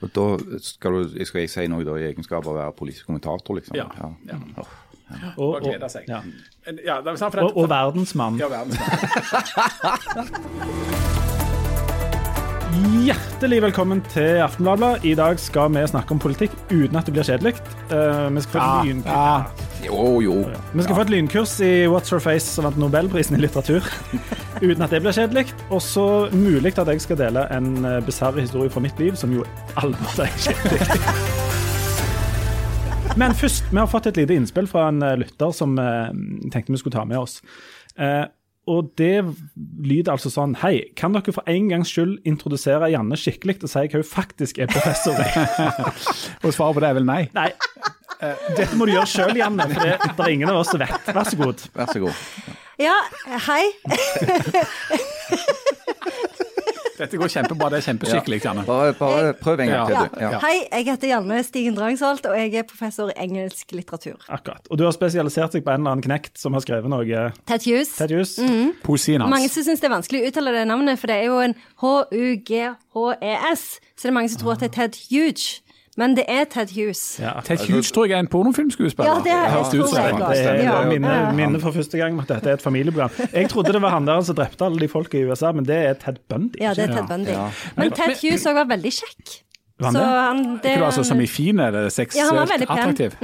Og da skal, du, skal jeg si noe da i egenskap av å være politisk kommentator, liksom? Ja. ja. Og, Og og, glede seg. ja. Men, Ja, for og, og verdensmann. Ja, verdens. Hjertelig velkommen til Aftenbladet. I dag skal vi snakke om politikk uten at det blir kjedelig. Uh, vi, skal få et lyn... ja. Jo, jo. vi skal få et lynkurs i What's Her Face, som vant Nobelprisen i litteratur. uten at det blir kjedelig. Og så mulig at jeg skal dele en uh, bisarr historie fra mitt liv, som jo aldri er kjedelig. Men først, vi har fått et lite innspill fra en eh, lytter som uh, tenkte vi skulle ta med oss. Eh, og det lyder altså sånn Hei, kan dere for en gangs skyld introdusere Janne skikkelig og si hva hun faktisk er professor i? Og svaret på det er vel nei. Nei, eh, dette må du gjøre sjøl, Janne, for det, det er ingen av oss som vet. Vær så god. Vær så god. Ja, hei. Dette går kjempebra. Det er kjempeskikkelig, Janne. Bare, bare prøv en gang til, du. Ja. Hei, jeg heter Janne Stigen Drangsholt, og jeg er professor i engelsk litteratur. Akkurat. Og du har spesialisert deg på en eller annen knekt som har skrevet noe Ted Hughes. Ted Hughes. Poesien Mange hans. som syns det er vanskelig å uttale det navnet, for det er jo en H-U-G-H-E-S. Så det er mange som tror at det er Ted Huge, men det er Ted Hughes. Ja. Ted Hughes tror jeg er en pornofilmskuespiller. Ja, det er- ut tror jeg det også. Det er Ja. minne, minne for første gang om at dette er et familieprogram. Jeg trodde det var han der som drepte alle de folka i USA, men det er Ted Bundy. Ja, det er Ted Bundy. Men Ted Hughes òg var veldig kjekk. Var han Så det? han, det, Ikke du altså som i fin eller Ja, han var seksuelt veldig pen. attraktiv?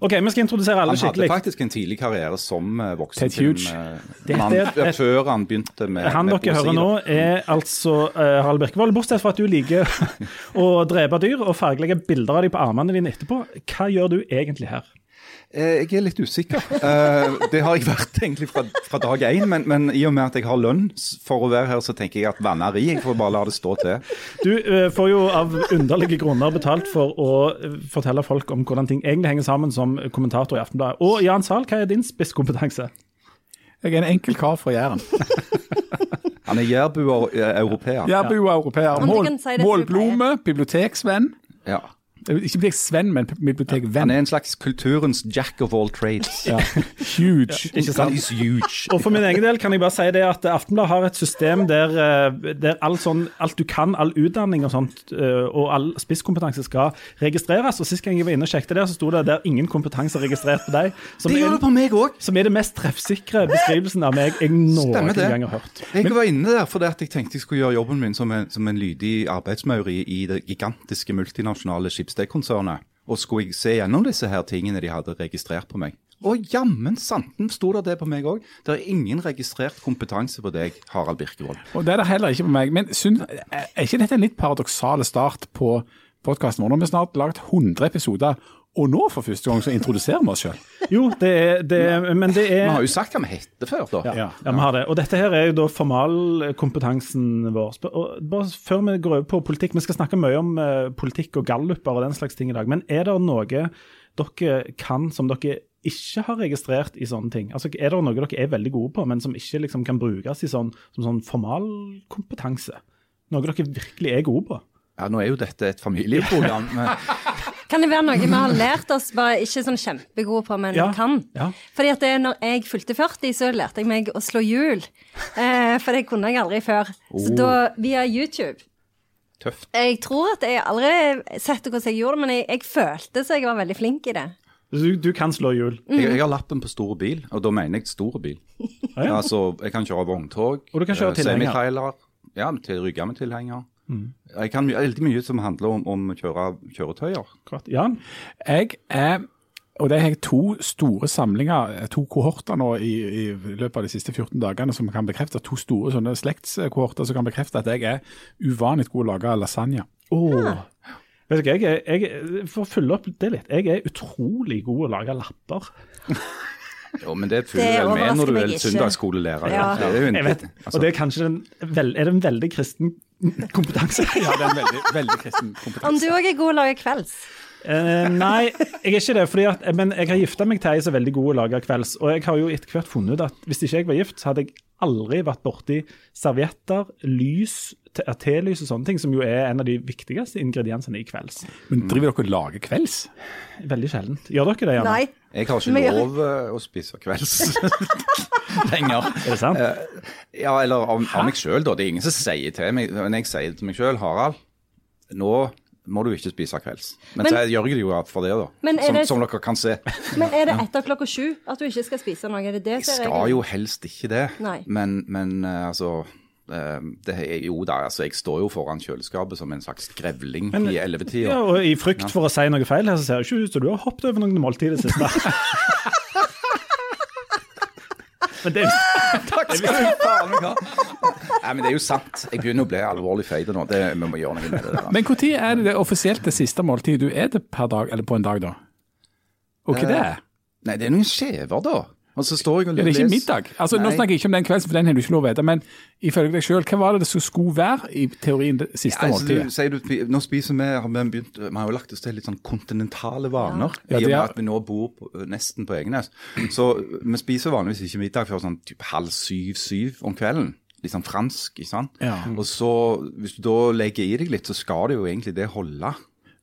OK, vi skal introdusere alle Han hadde faktisk en tidlig karriere som voksen Ted. Hughes. eh, Dette mann, er før han begynte med Han med dere hører nå, er altså uh, Harald Birkevold. Bortsett fra at du liker å drepe dyr og fargelegge bilder av dem på armene dine etterpå. Hva gjør du egentlig her? Eh, Jeg er litt usikker. Eh, Det har jeg vært egentlig fra, fra dag én, men, men i og med at jeg har lønn for å være her, så tenker jeg at vanneri. Jeg får bare la det stå til. Du eh, får jo av underlige grunner betalt for å fortelle folk om hvordan ting egentlig henger sammen som kommentator i Aftenbladet. Og Jan Sahl, hva er din spisskompetanse? Jeg er en enkel kar fra Jæren. Han er jærbuer europeer. Jærbu og europeer. Mål, målblomme, biblioteksvenn. Ja. Eh, Ikke biblioteksvenn, men bibliotekvenn. Han er en slags kulturens jack of all trades. Ja. Huge. Ikke sant? He's huge. Og for min egen del kan jeg bare si det at Aftenbladet har et system der, eh, der alt, sånn, alt du kan, all utdanning og sånt, eh, og all spisskompetanse skal registreres. Og Sist gang jeg var inne og sjekket det, så sto det der ingen kompetanse registrert på deg. Som, Det gjør det er, på meg òg. som er det mest treffsikre beskrivelsen av meg jeg noen gang har hørt. Jeg var inne der fordi at jeg tenkte jeg skulle gjøre jobben min som en, som en lydig arbeidsmaur i, det gigantiske multinasjonale Schibsted-konsernet. Og skulle jeg se gjennom disse her tingene de hadde registrert på meg. Og jammen santen sto det det på meg òg. Det er ingen registrert kompetanse på deg, Harald Birkevold. Og det er det heller ikke på meg. Men synes, er ikke dette en litt paradoksale start på podkasten vår? Nå har vi snart laget 100 episoder, og nå for første gang så introduserer vi oss sjøl. Jo, det er, det er Men det Vi er har jo sagt hva vi heter før, da. Ja, ja, vi har det. Og dette her er jo da formalkompetansen vår. Og bare før vi går over på politikk, vi skal snakke mye om eh, politikk og galluper og den slags ting i dag. Men er det noe dere kan som dere ikke har registrert i sånne ting? Altså, Er det noe dere er veldig gode på, men som ikke liksom kan brukes i sånn, som sånn formalkompetanse? Noe dere virkelig er gode på? Ja, Nå er jo dette et familieprogram. Kan det være noe vi har lært oss, bare ikke sånn kjempegode på, men Ja, kan? ja. Fordi at det, når jeg fylte 40, så lærte jeg meg å slå hjul. Eh, for det kunne jeg aldri før. Så Oh. da, via YouTube Tøft. Jeg tror at jeg aldri sett hvordan jeg gjorde det, men jeg, jeg følte så jeg var veldig flink i det. Du, du kan slå hjul. Jeg, jeg har lappen på store bil, og da mener jeg store bil. ja. Altså, Jeg kan kjøre vogntog, Og du kan kjøre eh, tilhenger. ja, til rygga med tilhenger. Mm. Jeg kan veldig mye som handler om, om kjøre kjøretøyer. Klart, Jan? Jeg er og det har jeg to store samlinger, to kohorter nå i, i løpet av de siste 14 dagene som kan bekrefte, to store sånne slektskohorter som kan bekrefte at jeg er uvanlig god til å lage lasagne. Åh. Vet du hva, jeg, jeg, For å følge opp det litt, jeg er utrolig god å lage lapper. Jo, men det føler du vel med når du er søndagsskolelærer. Ja. Det er en, vet, altså, og det er kanskje den, er det en veldig kristen kompetanse. Ja, det er en veldig, veldig kristen Om du òg er god til å lage kvelds? Uh, nei, jeg er ikke det. Fordi at, men jeg har gifta meg til ei som er veldig god å lage kvelds. Og jeg har jo etter hvert funnet ut at hvis ikke jeg var gift, så hadde jeg aldri vært borti servietter, lys, te- telys og sånne ting, som jo er en av de viktigste ingrediensene i kvelds. Men driver dere og lager kvelds? Veldig sjeldent. Gjør dere det, Janne? Nei. Jeg har ikke Men lov eh, å spise kvelds lenger. Er det sant? Ja, eller av, av meg sjøl, da. Det er ingen som sier til meg Men jeg sier det til meg sjøl, Harald. nå må du ikke spise kvelds. Men, Men- så gjør jeg det jo for det, da. Som, det- som dere kan se. Men er det etter klokka sju at du ikke skal spise noe? Er det det Jeg som er skal jo helst ikke det, Nei. men, men eh, altså eh, det er, Jo da, altså jeg står jo foran kjøleskapet som en slags grevling Men- i Ja, elleve-tida. og I frykt for å si noe feil her, så ser det ikke ut som du har hoppet over noen måltid i det siste. Men det, Takk skal du faen meg ha. Nei, men det er jo sant. Jeg begynner å bli alvorlig feit nå. Det, vi må gjøre noe med det der. Men når er det, det offisielt det siste måltidet du er det per dag, eller på en dag, da? Og hva det er? Nei, det er noen skjever, da. Og så står jeg og Ja, det er ikke middag. Altså, Nå snakker jeg ikke om den kvelden, for den har du ikke lov å vite. Men ifølge deg sjøl, hva var det det skulle være i teorien det siste Ja, altså, måltidet? sier du, nå spiser vi, har vi begynt, vi har jo lagt oss til litt sånn kontinentale vaner. Ja, I og med at vi nå bor på, nesten på Egenes. Så vi spiser vanligvis ikke middag før sånn typ halv syv-syv om kvelden. Litt sånn fransk, ikke sant. Ja. Og så, hvis du da legger i deg litt, så skal det jo egentlig det holde.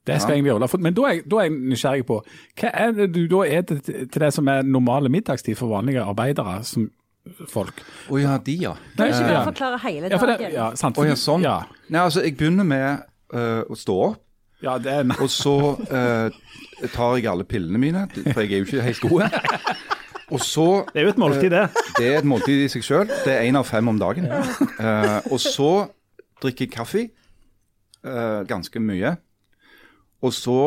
Det skal jeg gjøre. Men da er, da er jeg nysgjerrig på hva er det du da er til til det som er normale middagstid for vanlige arbeidere som folk? Å ja, de, ja. Kan du ikke bare forklare hele Ja, for det, dagen? ja, sant. Oh, ja, sånn. Ja, Nei, altså, jeg begynner med uh, å stå opp. ja det er Og så uh, tar jeg alle pillene mine, for jeg er jo ikke helt god. Og så det er jo et måltid, det. Det er et måltid i seg sjøl. Det er én av fem om dagen. Eh, og så drikker jeg kaffe. eh, ganske mye. Og så,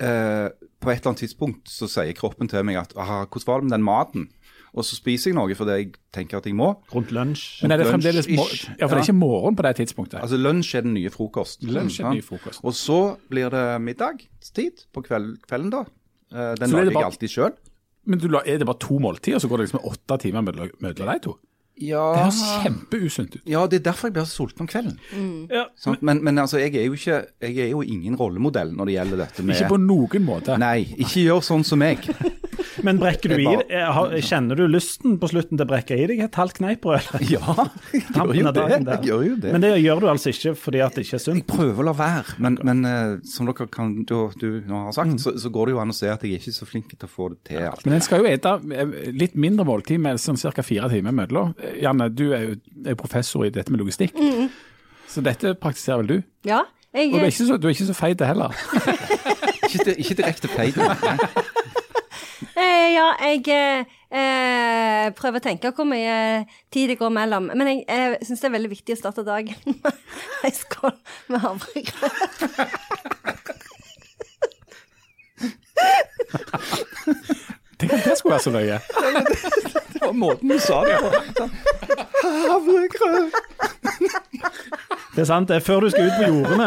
eh, på et eller annet tidspunkt, så sier kroppen til meg at aha, hvordan var det med den maten? Og så spiser jeg noe fordi jeg tenker at jeg må. Rundt lunsj. Men er det fremdeles. Ja, for det er ikke morgen på det tidspunktet. Altså Lunsj er den nye frokost. Lunsj er den nye frokost. Og så blir det middagstid på kveld, kvelden, da. Eh, den er lager det jeg alltid sjøl. Men du, er det bare to måltider, så går det liksom åtte timer mellom de to? Det Ja, høres kjempeusunt ut. ja, det er derfor jeg blir så sulten om kvelden. Ja, Sånn, Men, men altså, jeg er, jo ikke, jeg er jo ingen rollemodell når det gjelder dette med Ikke på noen måte. Nei, ikke gjør sånn som meg. Men brekker du i deg, det? Kjenner du lysten på slutten til å brekke i deg et halvt kneippbrød? Ja, jeg gjør jo det. Jeg gjør jo det. Men det gjør du altså ikke fordi at det ikke er sunt? Jeg prøver å la være, men, men eh, som dere kan, du, du nå har sagt, så, så går det jo an å se at jeg er ikke så flink til å få det til. Alt. Men en skal jo ete litt mindre måltid med sånn ca. fire timer mellom. Janne, du er jo er professor i dette med logistikk. Så dette praktiserer vel du? Ja. Jeg, Og du er ikke så, så feit heller. Ikke, ikke direkte feit. Eh, ja, jeg eh, eh, prøver å tenke hvor mye tid det går mellom. Men jeg jeg syns det er veldig viktig å starte dagen med ei skål med havregrøt. Tenk at det skulle være så løye. Det var måten du sa det på. Havregrøt. Det er sant, det er før du skal ut på jordene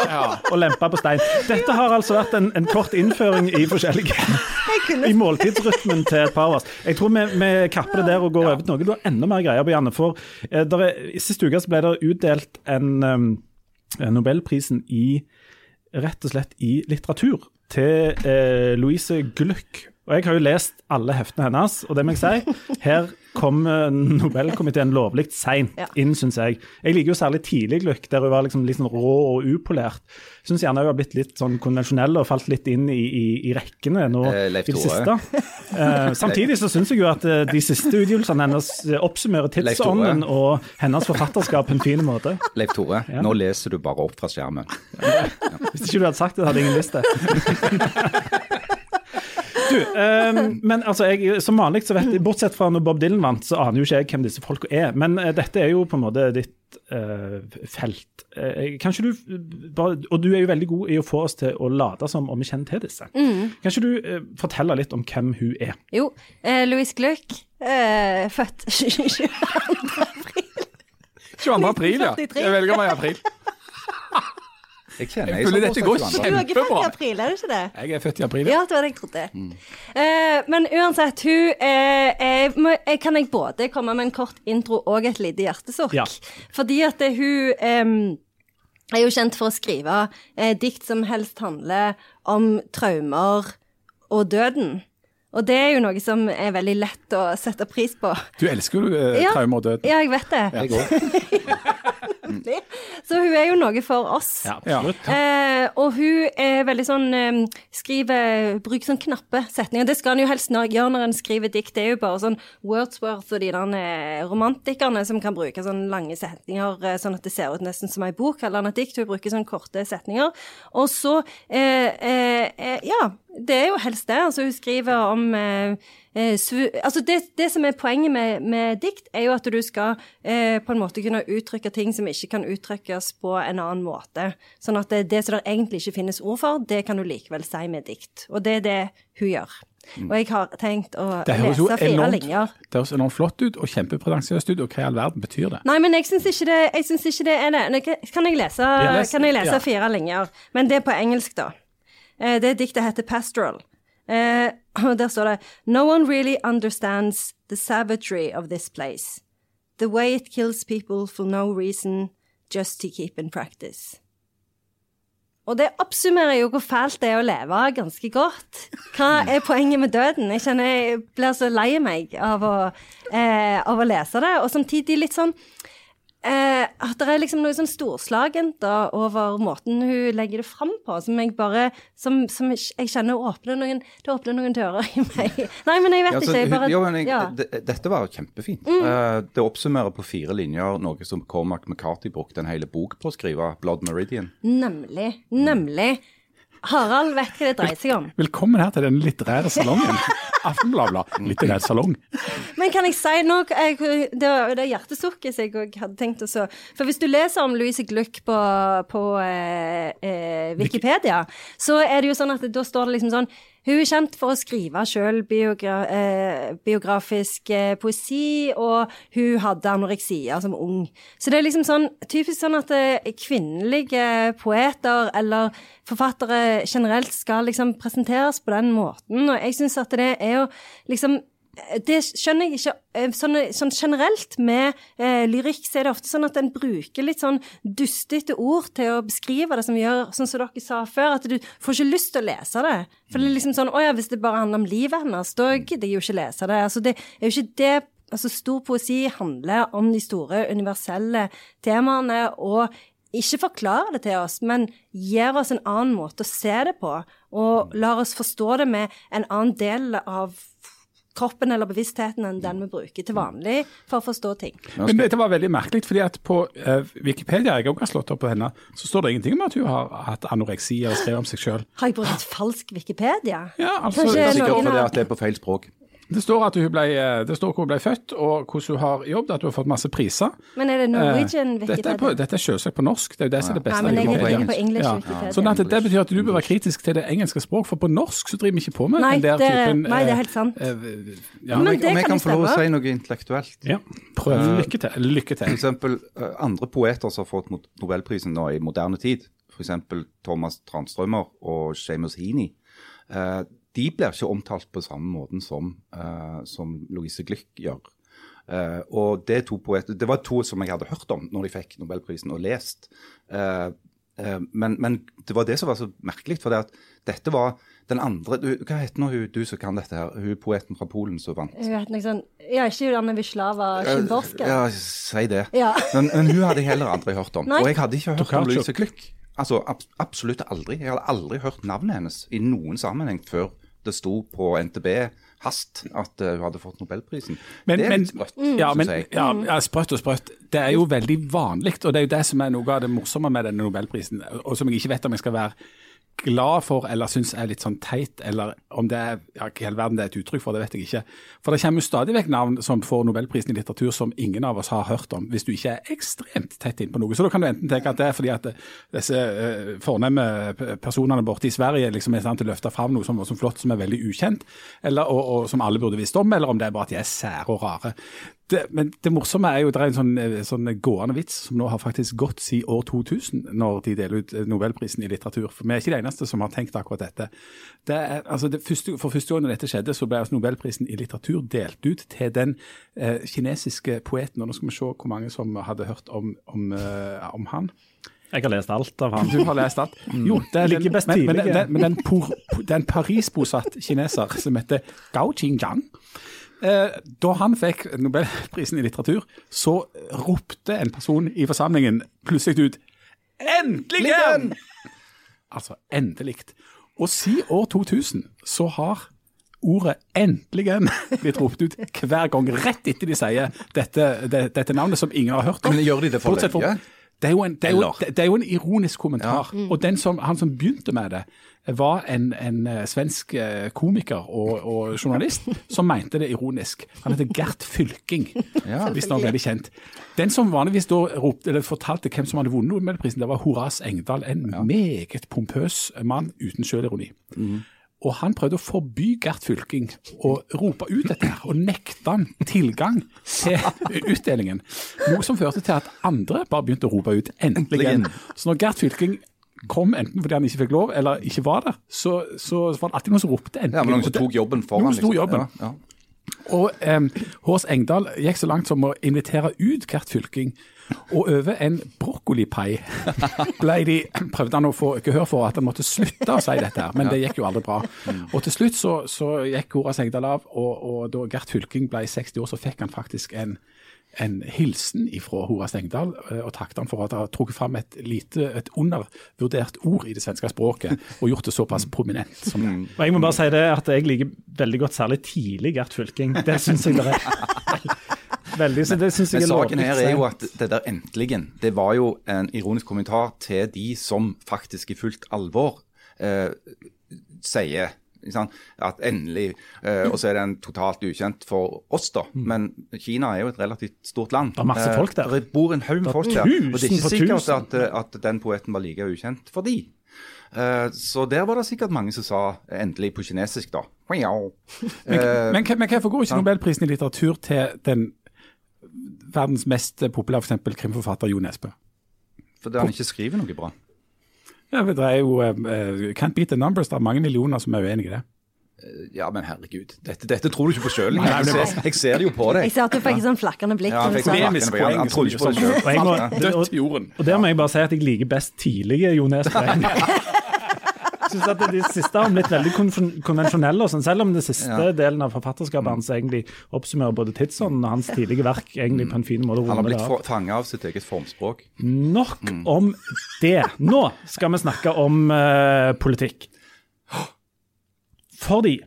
og lempe på stein. Dette har altså vært en, en kort innføring i forskjellige i måltidsrytmen til et par av oss. Jeg tror vi, vi kapper det der og går over til noe du har enda mer greier på, Janne. For eh, der er, i siste uke ble det utdelt en um, Nobelprisen i rett og slett i litteratur til eh, Louise Glück. Og jeg har jo lest alle heftene hennes, og det må jeg si, her kom eh, Nobelkomiteen lovlig seint Ja. inn, syns jeg. Jeg liker jo særlig tidlig Glück, der hun var liksom litt sånn rå og upolert. Syns gjerne hun har blitt litt sånn konvensjonell og falt litt inn i, i, i rekkene nå Eh, i det siste. Eh, samtidig så syns jeg jo at eh, de siste utgivelsene hennes eh, oppsummerer tidsånden og hennes forfatterskap på en fin måte. Leif Tore, Ja. nå leser du bare opp fra skjermen. Hvis ikke du hadde sagt det, hadde ingen ingen visst det. Du, um, men altså, jeg, som vanlig, så vet jeg, bortsett fra når Bob Dylan vant, så aner jo ikke jeg hvem disse folka er. Men uh, dette er jo på en måte ditt uh, felt. Uh, kanskje du bare, Og du er jo veldig god i å få oss til å late som om vi kjenner til disse. Kan ikke du uh, fortelle litt om hvem hun er? Jo, eh, Louise Gluck, eh, født 22. april. 22. april, ja. Jeg velger meg i april. Jeg kjenner Jeg føler dette går kjempebra. Du er ikke født i april, er du ikke det? Jeg er født i april. Ja, det var det jeg trodde. Eh, men uansett, hun uh, eh, må, Kan jeg både komme med en kort intro og et lite hjertesukk? Ja. Fordi at det, hun um, er jo kjent for å skrive uh, dikt som helst handler om traumer og døden. Og det er jo noe som er veldig lett å sette pris på. Du elsker jo eh, traumer og død. Ja, jeg vet det. Jeg òg. Så hun er jo noe for oss. Ja, absolutt. Eh, Eh, og hun er veldig sånn eh, Skriver Bruker sånn knappe setninger. Det skal en jo helst gjøre når en skriver dikt. Det er jo bare sånn Wordsworth og de der eh, romantikerne som kan bruke sånn lange setninger eh, sånn at det ser ut nesten som ei bok eller et dikt. Hun bruker sånn korte setninger. Og så eh, Ja, det er jo helst det. Altså, hun skriver om svu, altså det, det som er poenget med, med dikt, er jo at du skal eh, på en måte kunne uttrykke ting som ikke kan uttrykkes på en annen måte. Sånn at det, det som det egentlig ikke finnes ord for, det kan du likevel si med dikt. Og det er det hun gjør. Og jeg har tenkt å lese fire enormt, linjer. det høres enormt flott ut og kjempepretensiøst ut, og hva i all verden betyr det? Nei, men jeg syns ikke, ikke det er det. Kan jeg lese, les- kan jeg lese ja. fire linjer? Men det er på engelsk, da. Eh, Det diktet heter Pastoral. Eh, Og der står det No one really understands the savagery of this place. The way it kills people for no reason, just to keep in practice. Og det oppsummerer jo hvor fælt det er å leve ganske godt. Hva er poenget med døden? Jeg kjenner jeg blir så lei meg av å, eh, av å lese det, og samtidig litt sånn eh, at det er liksom noe sånn storslagent da, over måten hun legger det fram på, som jeg bare Som, som jeg kjenner åpner noen Det åpner noen dører i meg. Nei, men jeg vet Ja, altså, ikke. Jeg bare, jo, men jeg, ja. Mm. det, dette var kjempefint. Eh, det oppsummerer på fire linjer noe som Cormac McCarthy brukte en hel bok på å skrive, 'Blood Meridian'. Nemlig. Nemlig. Harald vet hva det dreier seg om. Velkommen her til den litterære salongen. Aftenbladet, litterær salong. Men kan jeg si noe? Jeg, det var det hjertesukket jeg òg hadde tenkt å så For hvis du leser om Louise Gluck på, på eh, eh, Wikipedia, så er det jo sånn at da står det liksom sånn Hun er kjent for å skrive sjøl biogra eh, biografisk eh, poesi, og hun hadde anoreksia som ung. Så det er liksom sånn typisk sånn at eh, kvinnelige poeter eller forfattere generelt skal liksom presenteres på den måten, og jeg syns at det er jo liksom det skjønner jeg ikke. Sånn, sånn generelt med eh, lyrikk så er det ofte sånn at en bruker litt sånn dustete ord til å beskrive det, som vi gjør, sånn som dere sa før, at du får ikke lyst til å lese det. For det er liksom sånn Å ja, hvis det bare handler om livet hennes, da gidder jeg jo ikke lese det. Altså, det er jo ikke det Altså, stor poesi handler om de store universelle temaene, og ikke forklarer det til oss, men gir oss en annen måte å se det på, og lar oss forstå det med en annen del av kroppen eller bevisstheten enn den vi bruker til vanlig for å forstå ting. Men dette var veldig merkelig, fordi at på uh, Wikipedia, jeg også har slått opp på henne, så står det ingenting om at hun har hatt anoreksi eller skrevet om seg sjøl. Har jeg brukt falsk Wikipedia? Ja, altså, Kanskje det er Sikkert fordi at det er på feil språk. Det står at hun ble, eh, det står hvor hun ble født, og hvordan hun har jobbet, at hun har fått masse priser. Men er det Norwegian Wikipedia? Dette er, på, dette er selvsagt på norsk, det er jo det som er det beste. Ja, men jeg er på engelsk Ja. Wikipedia. Sånn at det betyr at du bør være kritisk til det engelske språk, for på norsk så driver vi ikke på med Nei, den der det typen nei, det er eh, helt sant. eh, ja, Men det kan om jeg kan få lov å si noe intellektuelt. ja. Prøv. Lykke til. Lykke For til. eksempel eh, andre poeter som har fått nobelprisen nå i moderne tid, f.eks. Thomas Tranströmer og Seamus Heaney, eh, de blir ikke omtalt på samme måten som, uh, som Louise Glück gjør. Uh, og det, er to poeter, det var to som jeg hadde hørt om når de fikk nobelprisen og lest. Uh, eh, men, men det var det som var så merkelig, for det at dette var den andre du, Hva heter nå hun du som kan dette her? Hun poeten fra Polen som vant? Jeg vet noe sånn Ja, ikke Anne Wisława Szymborska? Ja, si det. Ja. Men, men hun hadde jeg heller aldri hørt om. Nei. Og jeg hadde ikke hørt om Louise Glück. Altså ab absolutt aldri. Jeg hadde aldri hørt navnet hennes i noen sammenheng før det sto på NTB hast at eh, hun hadde fått nobelprisen. Men, det er men, litt sprøtt. ja, syns jeg. ja, ja, sprøtt og sprøtt. Det er jo veldig vanlig, og det er jo det som er noe av det morsomme med denne nobelprisen, og som jeg ikke vet om jeg skal være glad for eller syns er litt sånn teit, eller om det er ja, hva i verden det er et uttrykk for, det vet jeg ikke. For det kommer jo stadig vekk navn som får nobelprisen i litteratur som ingen av oss har hørt om, hvis du ikke er ekstremt tett inn på noe. Så da kan du enten tenke at det er fordi at disse uh, fornemme personene borte i Sverige liksom er i stand til å løfte fram noe som, som flott, som er veldig ukjent, eller, og, og som alle burde visst om, eller om det er bare at de er sære og rare. Det, men det morsomme er jo det er en sånn, eh, sånn gående vits som nå har faktisk gått siden år 2000, når de deler ut eh, nobelprisen i litteratur. For vi er ikke de eneste som har tenkt akkurat dette. Det er, altså det første, for første gang dette skjedde, så ble altså nobelprisen i litteratur delt ut til den eh, kinesiske poeten. Og nå skal vi se hvor mange som hadde hørt om, om, eh, om han. Jeg har lest alt av han. Du har lest alt? Jo, det er, den, best men, men, den, den, det er en Paris-bosatt kineser som heter Gao Qingjiang. Eh, da han fikk nobelprisen i litteratur, så ropte en person i forsamlingen plutselig ut 'Endelig!' Altså, endelig. Og siden år 2000 så har ordet 'endelig' blitt ropt ut hver gang, rett etter de sier dette, det, dette navnet som ingen har hørt om. Men gjør de det for lenge? Det er, jo en, det, er jo, det, er jo en ironisk kommentar. Og den som, han som begynte med det, var en, en eh, svensk eh, komiker og, og journalist som mente det ironisk. Han heter Gert Fylking, Ja. hvis noen veldig kjent. Den som vanligvis ropte, eller fortalte hvem som hadde vunnet Nobelprisen, det var Horace Engdahl, en meget pompøs mann uten selvironi. Og han prøvde å forby Gert Fylking å rope ut dette her, og nekte han tilgang til utdelingen. Noe som førte til at andre bare begynte å rope ut 'endelig'. Så når Gert Fylking kom, enten fordi han ikke fikk lov eller ikke var der, så, så var det alltid noen som ropte 'endelig'. Ja, men noen som tok jobben foran. Noen som tok jobben. Ja, ja. og um, Hårs Engdahl gikk så langt som å invitere ut Gert Fylking. Og over en brokkolipai ble de, prøvde han å få gehør for at han måtte slutte å si dette, men det gikk jo aldri bra. Og til slutt så, så gikk Horace Engdahl av, og, og da Gert Fylking ble 60 år, så fikk han faktisk en, en hilsen fra Hora Engdahl, eh, og takket han for at han har trukket fram et lite, et undervurdert ord i det svenske språket, og gjort det såpass prominent som det. Og jeg må bare si det at jeg liker veldig godt særlig tidlig Gert Fylking. Det syns jeg det er. Veldig, så det synes jeg Men saken her er jo at det der endelig, det var jo en ironisk kommentar til de som faktisk i fullt alvor eh, sier at endelig eh, Og så er den totalt ukjent for oss, da. Men Kina er jo et relativt stort land. Det er masse folk der. Eh, Det bor en haug folk der. Og det er ikke sikkert at, eh, at den poeten var like ukjent for de. Eh, så der var det sikkert mange som sa 'endelig' på kinesisk, da. Men, men, men hvorfor går ikke Nobelprisen i litteratur til den verdens mest populære for eksempel, krimforfatter Jo Nesbø? fordi han ikke skriver noe bra. Ja, det er jo eh, eh, Can't beat the numbers. Det er mange millioner som er uenig i det. Ja, men herregud. Dette, dette tror du ikke på sjøl. Jeg, jeg ser det jo på deg. Jeg ser at du fikk sånn flakkende blikk. Ja, fikk det. flakkende. Han trodde ikke på det Dødt jorden. og der må jeg bare si at jeg liker best tidlige Jo Nesbø. Jeg synes at De siste har blitt veldig konven- konvensjonelle, sånn, selv om den siste Ja. delen av forfatterskapet hans egentlig oppsummerer både tidsånden og hans tidlige verk egentlig på en fin måte. Han har blitt fanga av sitt eget formspråk. Nok om det. Nå skal vi snakke om uh, politikk. Fordi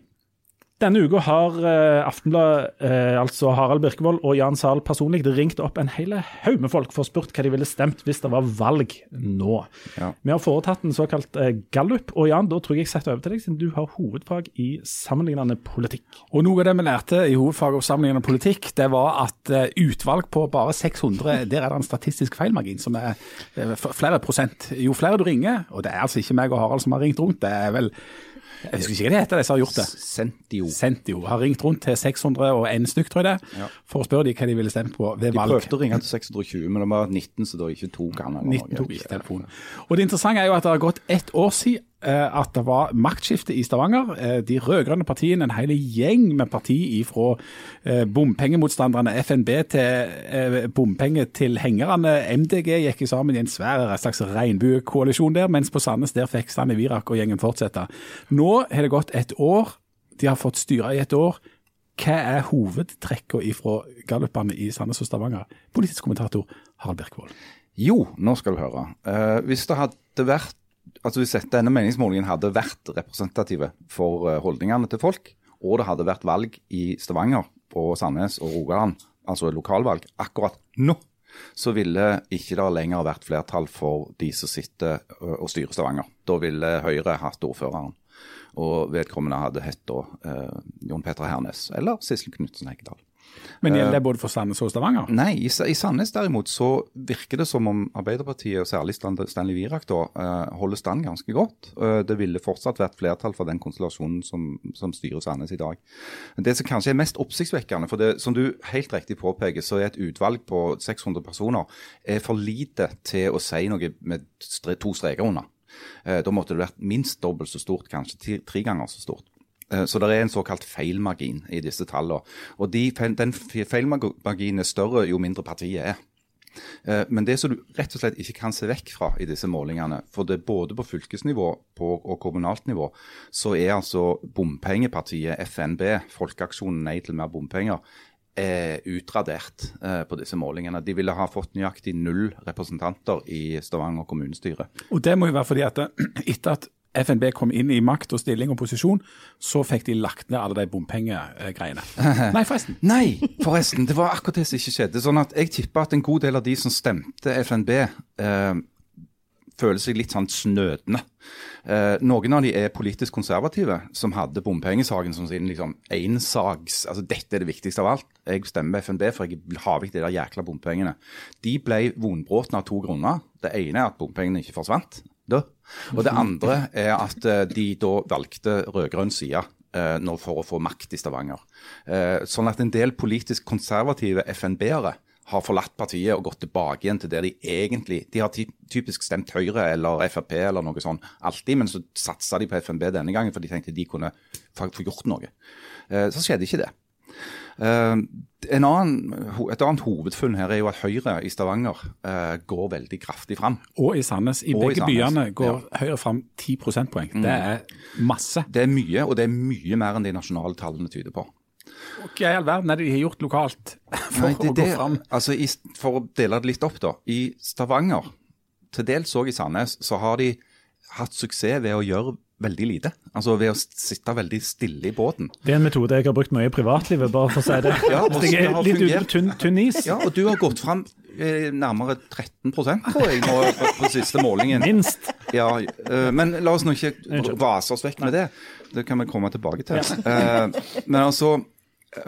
denne uka har Aftenblad, Aftenbladet, eh, altså Harald Birkevold og Jan Zahl personlig ringt opp en hel haug med folk for å spurt hva de ville stemt hvis det var valg nå. Ja. Vi har foretatt en såkalt eh, gallup, og Jan, da tror jeg jeg setter over til deg, siden du har hovedfag i sammenlignende politikk. Og Noe av det vi lærte i hovedfaget om sammenlignende politikk, det var at eh, utvalg på bare 600, der er det en statistisk feilmargin som er eh, flere prosent. Jo flere du ringer, og det er altså ikke meg og Harald som har ringt rundt, det er vel Jeg husker ikke hva det heter, de som har gjort det. Sentio. Sentio har ringt rundt til 601 stykk, tror jeg det, for å spørre de hva de ville stemt på ved valg. De prøvde å ringe til 620, men det var 19 så da ikke tok han. eller 19 noe. tok ikke telefonen. Og det interessante er jo at det har gått ett år siden at det var maktskifte i Stavanger. Eh, de rød-grønne partiene, en hel gjeng med parti fra eh, bompengemotstanderne FNB til eh, bompengetilhengerne MDG gikk sammen i en svær slags regnbuekoalisjon der, mens på Sandnes der fikk Stanley Virak og gjengen fortsette. Nå har det gått et år. De har fått styre i et år. Hva er hovedtrekkene fra gallupene i Sandnes og Stavanger? Politisk kommentator Harald Birkvold. Jo, nå skal du høre. Eh, hvis det hadde vært altså hvis denne meningsmålingen hadde vært representative for eh, holdningene til folk, og det hadde vært valg i Stavanger, på Sandnes og Rogaland, altså lokalvalg, akkurat nå, så ville ikke det lenger vært flertall for de som sitter og styrer Stavanger. Da ville Høyre hatt ordføreren. Og vedkommende hadde hett da eh, Jon Petter Hernes eller Sissel Knutsen Hegdal. Men gjelder det både for Sandnes og Stavanger? Nei, i, i Sandnes derimot så virker det som om Arbeiderpartiet, og særlig Stanley Virak, da, eh, holder stand ganske godt. Eh, det ville fortsatt vært flertall for den konstellasjonen som, som styrer Sandnes i dag. Det som kanskje er mest oppsiktsvekkende, for det, som du helt riktig påpeker, så er et utvalg på 600 personer er for lite til å si noe med to streker under. Eh, da måtte det vært minst dobbelt så stort, kanskje tre ganger så stort. Eh, Så det er en såkalt feilmargin i disse tallene. Og de, den feilmarginen er større jo mindre partiet er. Eh, Men det som du rett og slett ikke kan se vekk fra i disse målingene, for det er både på fylkesnivå og kommunalt nivå, så er altså bompengepartiet FNB, Folkeaksjonen Nei til mer bompenger, er utradert eh, på disse målingene. De ville ha fått nøyaktig null representanter i Stavanger kommunestyre. Og det må jo være fordi at etter at FNB kom inn i makt og stilling og posisjon, så fikk de lagt ned alle de bompengegreiene. Nei, forresten. Nei, forresten. Det var akkurat det som ikke skjedde. Sånn at Jeg tipper at en god del av de som stemte FNB, eh, føler seg litt sånn snødende. Eh, noen av de er politisk konservative, som hadde bompengesaken som sin liksom ensags Altså dette er det viktigste av alt. Jeg stemmer FNB for jeg har ha vekk de der jækla bompengene. De ble vonbrotne av to grunner. Det ene er at bompengene ikke forsvant. Da. Og det andre er at eh, de da valgte rød-grønn side eh, nå for å få makt i Stavanger. Eh, sånn at en del politisk konservative FNB-ere har forlatt partiet og gått tilbake igjen til det de egentlig De har typisk stemt Høyre eller Frp eller noe sånt alltid, men så satsa de på FNB denne gangen for de tenkte de kunne få gjort noe. Så skjedde ikke det. Eh, en annen, et annet hovedfunn her er jo at Høyre i Stavanger eh, går veldig kraftig fram. Og i Sandnes. I i begge Sandnes, byene går ja. Høyre fram 10 prosentpoeng. Det er masse. Det er mye, og det er mye mer enn de nasjonale tallene tyder på. Hva i all verden er det de har gjort lokalt for Nei, det, å gå fram? altså, i, for å dele det litt opp, da. I Stavanger, til dels òg i Sandnes, så har de hatt suksess ved å gjøre veldig lite. Altså ved å sitte veldig stille i båten. Det er en metode jeg har brukt mye i privatlivet, bare for å si det. Ja, jeg er litt ute på tynn, tynn is. Ja, og du har gått fram eh, nærmere 13 tror jeg nå på, på siste målingen. Minst. Ja, eh, men la oss nå ikke vase oss vekk med det. Det kan vi komme tilbake til. Eh, men altså,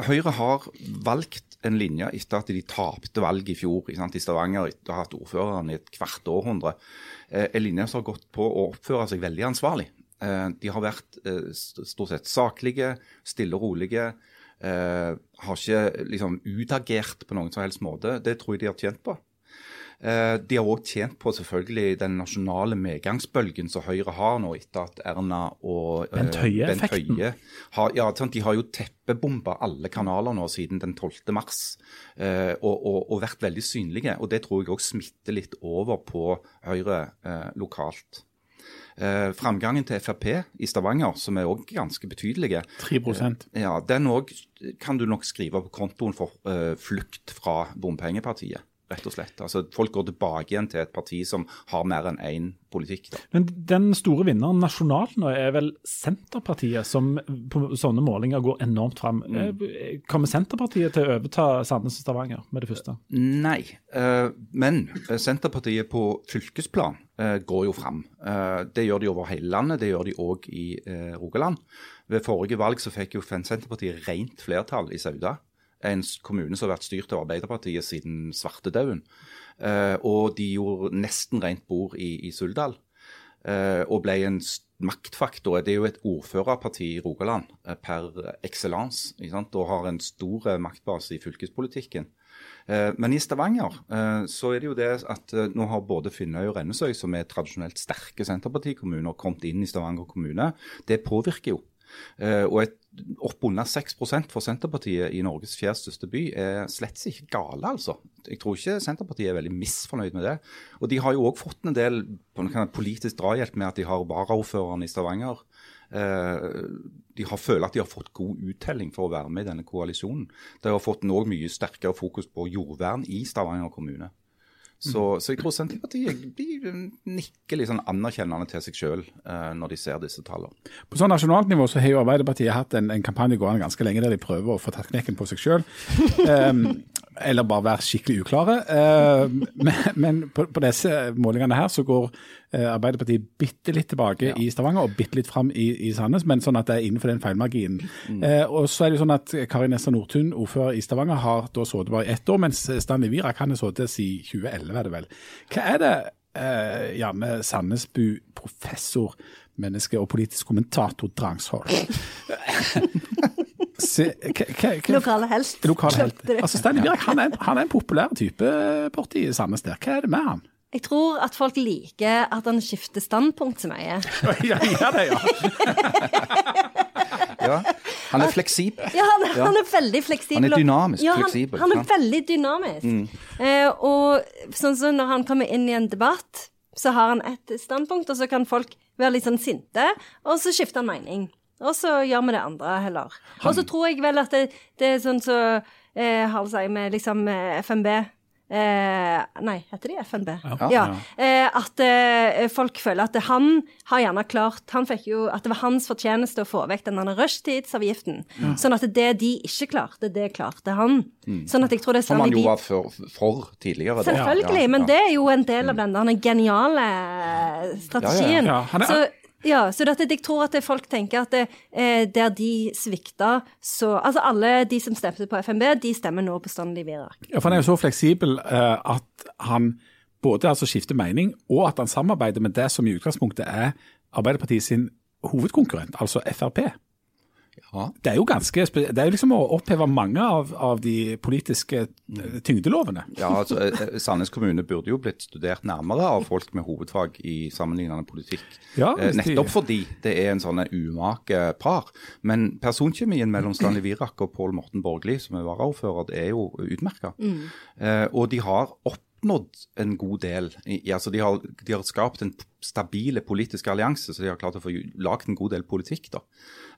Høyre har valgt en linje etter at de tapte valget i fjor sant, i Stavanger etter å ha hatt ordføreren i et kvart århundre. En linje som har gått på å oppføre seg veldig ansvarlig. Eh, De har vært eh, stort sett saklige, stille og rolige. eh, Har ikke liksom utagert på noen som helst måte. Det tror jeg de har tjent på. De har òg tjent på selvfølgelig den nasjonale medgangsbølgen som Høyre har nå, etter at Erna og Bent. Høie har, ja, De har jo teppebomba alle kanaler nå siden den 12. mars, og, og, og vært veldig synlige. og Det tror jeg òg smitter litt over på Høyre lokalt. Eh, framgangen til Frp i Stavanger, som er òg ganske betydelige, 3% ja, den òg kan du nok skrive på kontoen for eh, flukt fra bompengepartiet. Rett og slett. Altså, Folk går tilbake igjen til et parti som har mer enn én politikk. da. Men den store vinneren nasjonalt nå er vel Senterpartiet, som på sånne målinger går enormt fram. Mm. Kommer Senterpartiet til å overta Sandnes og Stavanger med det første? Nei, eh, men eh, Senterpartiet på fylkesplan eh, går jo fram. Eh, det gjør de over hele landet, det gjør de òg i eh, Rogaland. Ved forrige valg så fikk jo Senterpartiet rent flertall i Sauda. En kommune som har vært styrt av Arbeiderpartiet siden svartedauden. Eh, og de gjorde nesten rent bord i, i Suldal. eh, og ble en maktfaktor. Det er jo et ordførerparti i Rogaland eh, per excellence, og har en stor eh, maktbase i fylkespolitikken. Eh, Men i Stavanger eh, så er det jo det at nå har både Finnøy og Rennesøy, som er tradisjonelt sterke Senterpartikommuner, kommet inn i Stavanger kommune. Det påvirker jo. Eh, Og et oppunder 6% for Senterpartiet i Norges fjerde største by er slett ikke gale, altså. Jeg tror ikke Senterpartiet er veldig misfornøyd med det. Og de har jo òg fått en del politisk drahjelp med at de har varaordføreren i Stavanger. Eh, de har føler at de har fått god uttelling for å være med i denne koalisjonen. De har fått noe mye sterkere fokus på jordvern i Stavanger kommune. Så, så jeg tror Senterpartiet de nikker litt sånn anerkjennende til seg sjøl eh, når de ser disse tallene. På sånn nasjonalt nivå så har jo Arbeiderpartiet hatt en, en kampanje gående ganske lenge der de prøver å få tatt knekken på seg sjøl. eller bare være skikkelig uklare. Um, men men på, på disse målingene her så går eh, Arbeiderpartiet bitte litt tilbake i Stavanger og bitte litt fram i, i Sandnes, men sånn at det er innenfor den feilmarginen. Eh, og så er det jo sånn at Kari Nessa Nordtun, ordfører i Stavanger, har da sittet bare i ett år, mens Stanley Wirak han har sittet siden 2011, er det vel. Hva er det eh, Janne Sandnesbu, professor, menneske og politisk kommentator Drangsholt Se, Lokale helst. Lokal helt. Altså, Stanley Virak han er, han er en populær type borti Sandnes der. Hva er det med han? Jeg tror at folk liker at han skifter standpunkt så mye. ja, ja, det, ja. Ja, han er fleksibel. Ja, han, han er veldig fleksibel. Han er dynamisk ja, han, fleksibel, Han er? Mm. veldig dynamisk. Eh, og sånn som når han kommer inn i en debatt, så har han et standpunkt, og så kan folk være litt sånn sinte, og så skifter han mening. Og så gjør vi det andre heller. Og så tror jeg vel at det, det er sånn så eh, har det seg med liksom eh, FNB Eh, nei, heter de FNB? Ja. Ja. Eh, at eh, folk føler at han har gjerne klart Han fikk jo At det var hans fortjeneste å få vekk den rushtidsavgiften. Ja. Sånn at det de ikke klarte, det klarte han. Sånn at jeg tror det er Som han jo var for, for tidligere. Selvfølgelig, Ja, men det er jo en del av den der geniale eh, strategien. Ja, han er- Så, ja, så dette, jeg tror at folk tenker at det, eh, der de svikta, så Altså alle de som stemte på FNB, de stemmer nå på Stanley Virak. Ja, for Han er jo så fleksibel eh, at han både altså skifter mening, og at han samarbeider med det som i utgangspunktet er Arbeiderpartiet sin hovedkonkurrent, altså Frp. Ja. Det er jo ganske, det er jo liksom å oppheve mange av, av de politiske eh, tyngdelovene. Ja, altså, eh, eh, Sandnes kommune burde jo blitt studert nærmere av folk med hovedfag i sammenlignende politikk. Ja, Eh, nettopp de- fordi det er en sånn umake par. Men personkjemien mellom Stanley Virak og Pål Morten Borgli, som er varaordfører, det er jo utmerka. Eh, og de har oppnådd en god del. I, altså de, har, de har skapt en stabile politiske allianse, så de har klart å få lagd en god del politikk. da.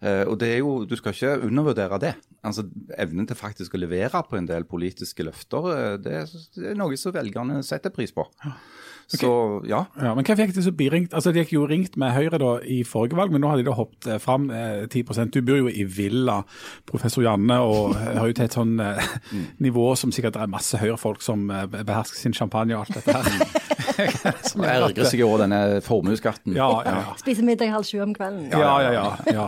Eh, og det er jo, Du skal ikke undervurdere det. Altså Evnen til faktisk å levere på en del politiske løfter, eh, det, det er noe som velgerne setter pris på. Så ja. Ja, men hva fikk de så biringt? Altså, De gikk jo ringt med Høyre da i forrige valg, men nå har de da hoppet eh, fram eh, 10% Du bor jo i villa, professor Janne, og har jo til et sånn eh, nivå som sikkert er masse Høyre-folk som eh, behersker sin champagne og alt dette her. Som Og gjør ergrer seg over denne formuesskatten. Ja, ja, ja. Spiser middag halv sju om kvelden. Ja, ja, ja. ja.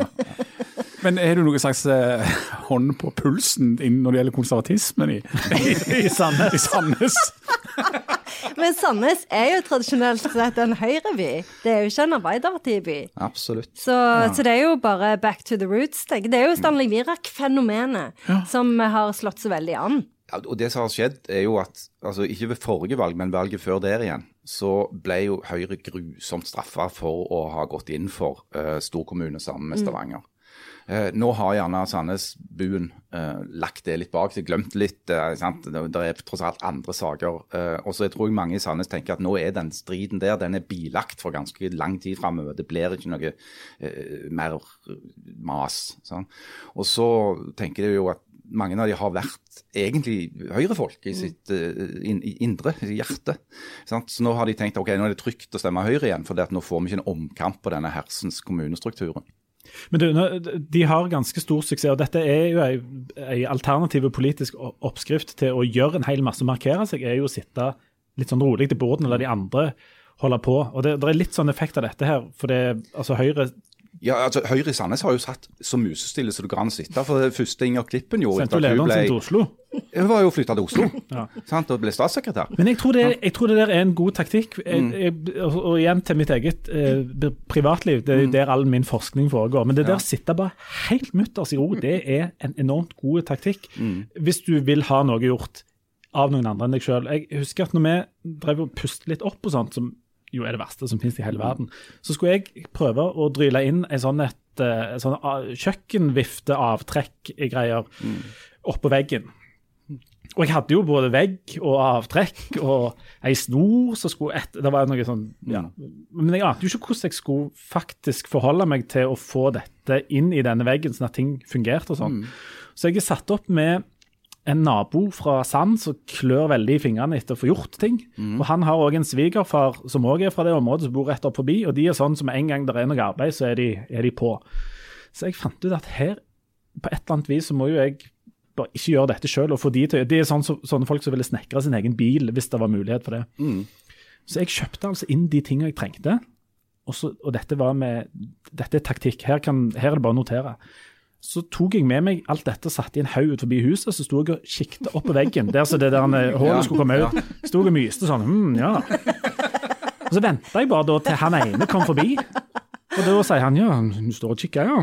Men har du noen slags eh, hånd på pulsen når det gjelder konservatismen i, i, i Sandnes? I Sandnes? Men Sandnes er jo tradisjonelt sett en høyreby. Det er jo ikke en Arbeiderpartiby. Absolutt. Så, så det er jo bare back to the roots. Tenk. Det er jo Stanley Virak-fenomenet som har slått så veldig an. Ja, og Det som har skjedd, er jo at altså ikke ved forrige valg, men valget før der igjen, så ble jo Høyre grusomt straffa for å ha gått inn for uh, storkommune sammen med Stavanger. Eh, nå har gjerne Sandnes-buen eh, lagt det litt bak seg, glemt litt. eh, sant? Det, det er tross alt andre saker. Eh, og så tror jeg mange i Sandnes tenker at nå er den striden der den er bilagt for ganske lang tid framover. Det blir ikke noe eh, mer mas. Sånn. Og så tenker jeg jo at mange av de har vært egentlig høyrefolk i sitt eh, in, indre, i hjerte. Sant? Så nå har de tenkt ok, nå er det trygt å stemme Høyre igjen, for nå får vi ikke en omkamp på denne hersens kommunestrukturen. Men du, de har ganske stor suksess, og dette er jo ei alternativ politisk oppskrift til å gjøre en hel masse, markere seg, er jo å sitte litt sånn rolig til borden, eller de andre holde på. Og det, det er litt sånn effekt av dette her, for det, altså Høyre Ja, altså Høyre i Sandnes har jo satt så musestille som du kan sitte. For det første Inger Klippen gjorde sendte jo lederen ble, sin til Oslo. hun var jo flytta til Oslo Ja. sant, og ble statssekretær. Men jeg tror, det, jeg tror det der er en god taktikk. Jeg, Mm. jeg, og, og igjen til mitt eget eh, privatliv, det er jo der all min forskning foregår. Men det der sitte bare helt mutters i ro, det er en enormt god taktikk. Mm. Hvis du vil ha noe gjort av noen andre enn deg sjøl. Jeg husker at når vi drev og pustet litt opp og sånt, som jo er det verste som finnes i hele verden, så skulle jeg prøve å dryle inn en sånn, et, et en sånn ah, kjøkkenvifteavtrekk-greier oppå veggen. Og jeg hadde jo både vegg og avtrekk og ei snor som skulle et, Det var noe sånn, ja. Men jeg ante jo ikke hvordan jeg skulle faktisk forholde meg til å få dette inn i denne veggen, sånn at ting fungerte og sånn. Så jeg er satt opp med en nabo fra Sand som klør veldig i fingrene etter å få gjort ting. Og han har òg en svigerfar som òg er fra det området, som bor rett opp forbi. Og de er sånn som en gang det er noe arbeid, så er de, er de på. Så jeg fant ut at her, på et eller annet vis, så må jo jeg bare ikke gjøre dette sjøl. De til Det er sånne, sånne folk som ville snekre sin egen bil hvis det var mulighet for det. Så jeg kjøpte altså inn de tingene jeg trengte. Og, så, og dette var med Dette er taktikk. Her, kan, her er det bare å notere. Så tok jeg med meg alt dette og satte i en haug ut forbi huset. Så sto jeg og kikket opp på veggen, der så det der hullet skulle komme ut. Sto jeg og myste sånn. Hm, ja. Og så venta jeg bare da til han ene kom forbi. Og da sier han ja, du står og kikker, ja.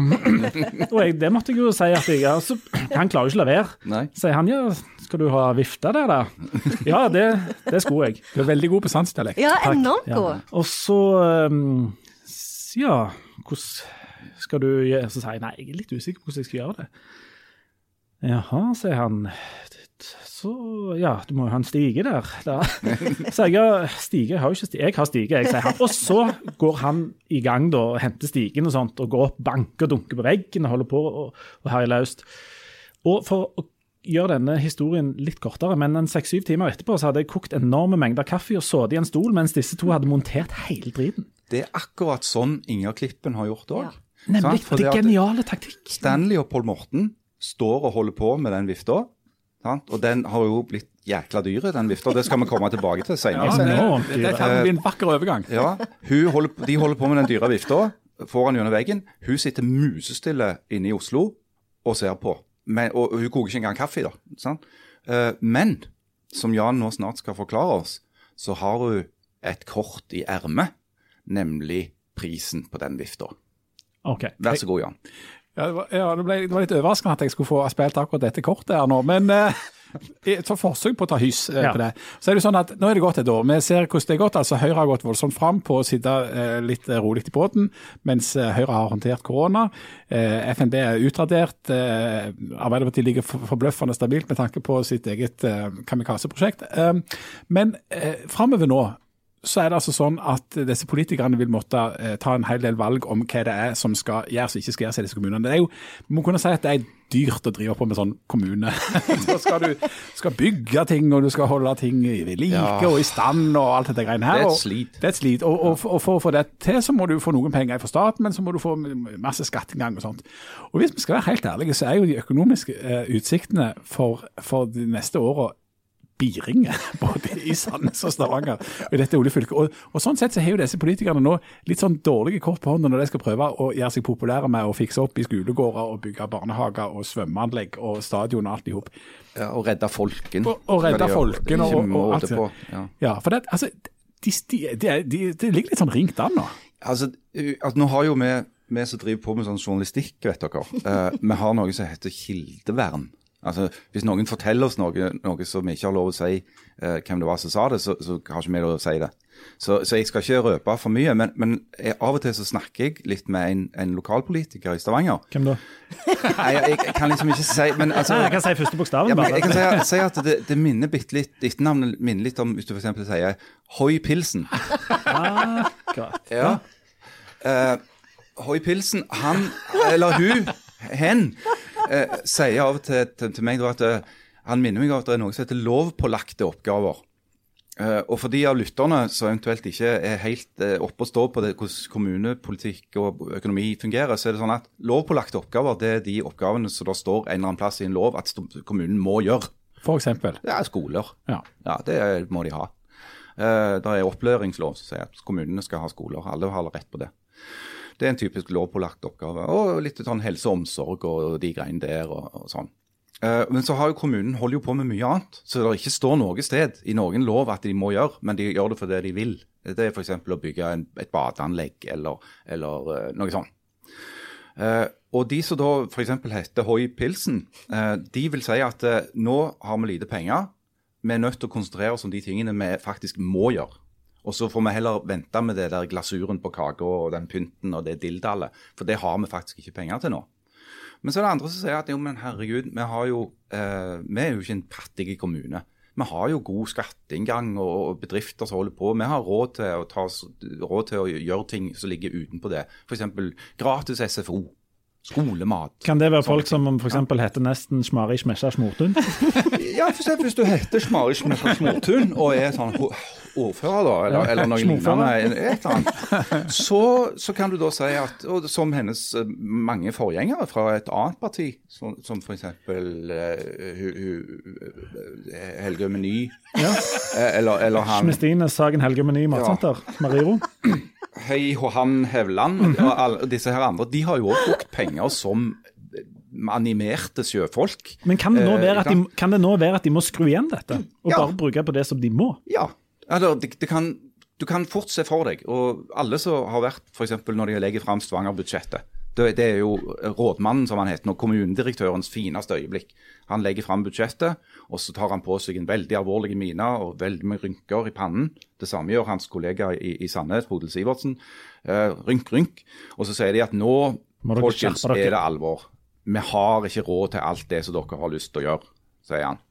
Og jeg, det måtte jeg jo si at jeg altså, Han klarer jo ikke å la være. Sier han ja, skal du ha vifte der, da? Ja, det, det skulle jeg. Du er veldig god på sansdialekt. Ja, enormt god. Ja. Og så um, Ja, hvordan skal du gjøre Så sier jeg nei, jeg er litt usikker på hvordan jeg skal gjøre det. Jaha, sier han. Så ja, du må jo ha en stige der. Da. Så jeg ja, stige, jeg har jo ikke stige. Jeg har stige, jeg, sier han. Og så går han i gang da, og henter stigen og sånt, og går opp, banker og dunker på veggen og holder på og, og herjer løst. Og for å gjøre denne historien litt kortere, men en seks-syv timer etterpå så hadde jeg kokt enorme mengder kaffe og sittet i en stol mens disse to hadde montert hele driten. Det er akkurat sånn Inger Klippen har gjort òg. Ja. Nemlig. Det er geniale taktikk. Stanley og Paul Morten står og holder på med den vifta. Sant? Og den har jo blitt jækla dyr, den vifta. Det skal vi komme tilbake til senere. Ja, det, det kan bli en vakker overgang. Ja, hun holder, De holder på med den dyre vifta foran gjennom veggen. Hun sitter musestille inne i Oslo og ser på. Men, og hun koker ikke engang kaffe. da. Sant? Eh, Men som Jan nå snart skal forklare oss, så har hun et kort i ermet, nemlig prisen på den vifta. Ok. Vær så god, Jan. Ja, det, var, ja, det, ble, det var litt overraskende at jeg skulle få spilt akkurat dette kortet her nå, men eh, i et forsøk på å ta hyss eh, Ja. på det. Så er det sånn at Nå er det gått et år. Vi ser hvordan det er gått. altså Høyre har gått voldsomt fram på å sitte eh, litt eh, rolig i båten, mens eh, Høyre har håndtert korona. Eh, FNB er utradert. Eh, Arbeiderpartiet ligger forbløffende stabilt med tanke på sitt eget eh, kamikaze-prosjekt. Eh, men eh, framover nå så er det altså sånn at disse politikerne vil måtte eh, ta en hel del valg om hva det er som skal gjøres og ikke skal gjøres i disse kommunene. Det er jo, Vi må kunne si at det er dyrt å drive på med sånn kommune. Så skal du skal bygge ting, og du skal holde ting i ved like Ja. og i stand og alt dette greiene her. Det er et og- slit. Det er et slit. Og, og, og for å få det til, så må du få noen penger fra staten, men så må du få masse skatteinngang og sånt. Og hvis vi skal være helt ærlige, så er jo de økonomiske eh, utsiktene for, for de neste åra biringe, både i Sandnes og Stavanger i dette oljefylket. Og, og sånn sett så har jo disse politikerne nå litt sånn dårlige kort på hånda når de skal prøve å gjøre seg populære med å fikse opp i skolegårder og bygge barnehager og svømmeanlegg og stadion og alt i hop. Ja, og redde folken. Og, og redde folken og, og, alt det. Ja. Ja, for det, altså, de, de, de, de, ligger litt sånn ringt an nå. Altså, u- altså, nå har jo vi, vi som driver på med sånn journalistikk, vet dere, eh, vi har noe som heter kildevern. Altså, Hvis noen forteller oss noe, noe som vi ikke har lov å si eh, hvem det var som sa det, så, så har ikke vi lov å si det. Så, så jeg skal ikke røpe for mye, men, men jeg, av og til så snakker jeg litt med en, en lokalpolitiker i Stavanger. Hvem da? Nei, jeg, jeg kan liksom ikke si men altså, Nei, jeg kan si første bokstaven. ja, bare. jeg kan si, si at det, det minner bitte litt Etternavnet minner litt om hvis du f.eks. sier Hoi Pilsen. Akkurat. Ja. Eh, Hoi Pilsen, han, eller hun, hen, eh, sier av og til til, til meg da at eh, han minner meg om at det er noe som heter lovpålagte oppgaver. Uh, og for de av lytterne som eventuelt ikke er helt uh, oppe og står på det, hvordan kommunepolitikk og økonomi fungerer, så er det sånn at lovpålagte oppgaver det er de oppgavene som det står en eller annen plass i en lov at kommunen må gjøre. For eksempel. Er skoler. Ja. Ja, det må de ha. Uh, det er opplæringslov som sier at kommunene skal ha skoler. Alle har rett på det. Det er en typisk lovpålagt oppgave. Og litt sånn helse og omsorg og de greiene der og, og sånn. Eh, men så har jo kommunen holder jo på med mye annet, så det ikke står noe sted i noen lov at de må gjøre, men de gjør det fordi de vil. Det er f.eks. å bygge en, et badeanlegg eller, eller eh, noe sånt. Eh, og de som da f.eks. heter Hoi Pilsen, de vil si at nå har vi lite penger. Vi er nødt til å konsentrere oss om de tingene vi faktisk må gjøre. Og så får vi heller vente med det der glasuren på kaka og den pynten og det dildallet, for det har vi faktisk ikke penger til nå. Men så er det andre som sier at jo, men herregud, vi, har jo, eh, vi er jo ikke en fattig kommune. Vi har jo god skatteinngang og og bedrifter som holder på. Vi har råd til å, ta, råd til å gjøre ting som ligger utenpå det. F.eks. gratis SFO, skolemat. Kan det være folk som f.eks. heter nesten Smari Smesja Smortun? Ja, for eksempel hvis du heter Smari med Smortun og er sånn ordfører, da, eller, eller noe lignende, et annet, så, så kan du da si at og Som hennes eh, mange forgjengere fra et annet parti, som, som f.eks. Helge Meny, ja. eller, eller han Smestine Sagen Helge Meny Matsenter. Mariro. Hei Johan Hevland og alle disse her andre, de har jo òg brukt penger som animerte sjøfolk. Men kan det, nå Eh, være at de, kan det nå være at de må skru igjen dette, og Ja. bare bruke på det som de må? Ja. Eller, det, det kan, du kan fort se for deg, og alle som har vært f.eks. når de legger fram Stavanger-budsjettet. Det, det er jo rådmannen, som han heter nå, kommunedirektørens fineste øyeblikk. Han legger fram budsjettet, og så tar han på seg en veldig alvorlig mine og veldig med rynker i pannen. Det samme gjør hans kollega i, i Sandnes, Bodil Sivertsen. Eh, rynk, rynk. Og så sier de at nå, folkens, er det alvor. Vi har ikke råd til alt det som dere har lyst til å gjøre, sier han.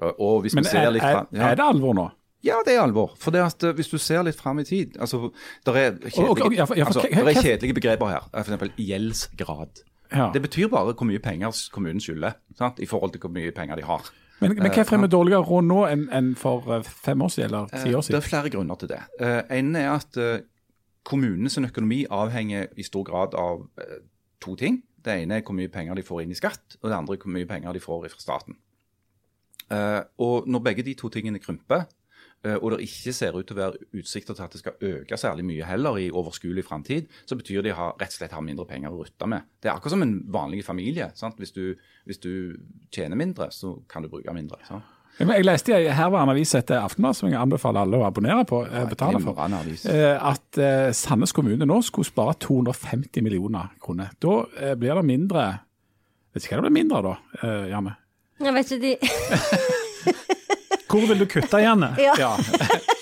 Og- Og hvis Men vi ser er, litt er, ja. er det alvor nå? Ja, det er alvor. For det at eh, hvis du ser litt fram i tid altså, Det er kjedelige, altså, er kjedelige begreper her. Eksempel gjeldsgrad. Ja. Det betyr bare hvor mye penger kommunen skylder, sant? i forhold til hvor mye penger de har. Men, men hvorfor er vi dårligere råd nå enn enn for eh, fem år siden, eller ti år siden? Det er flere grunner til det. Eh, En er at eh, kommunenes økonomi avhenger i stor grad av eh, to ting. Det ene er hvor mye penger de får inn i skatt, og det andre er hvor mye penger de får fra staten. Eh, Og når begge de to tingene krymper, eh, og det ikke ser ut til å være utsikter til at det skal øke særlig mye heller i overskuelig framtid, så betyr det de har, rett og slett har mindre penger å rutte med. Det er akkurat som en vanlig familie. Sant? Hvis, du, hvis du tjener mindre, så kan du bruke mindre. Så. Jeg leste i herværende avis etter Aftenbladet, som jeg anbefaler alle å abonnere på, eh, betale for, eh, at eh, Sandnes kommune nå skulle spare 250 millioner kroner. Da eh, blir det mindre Vet ikke hva det blir mindre da, eh, Janne? Jeg vet ikke, de Hvor vil du kutte, Janne? Ja. Ja.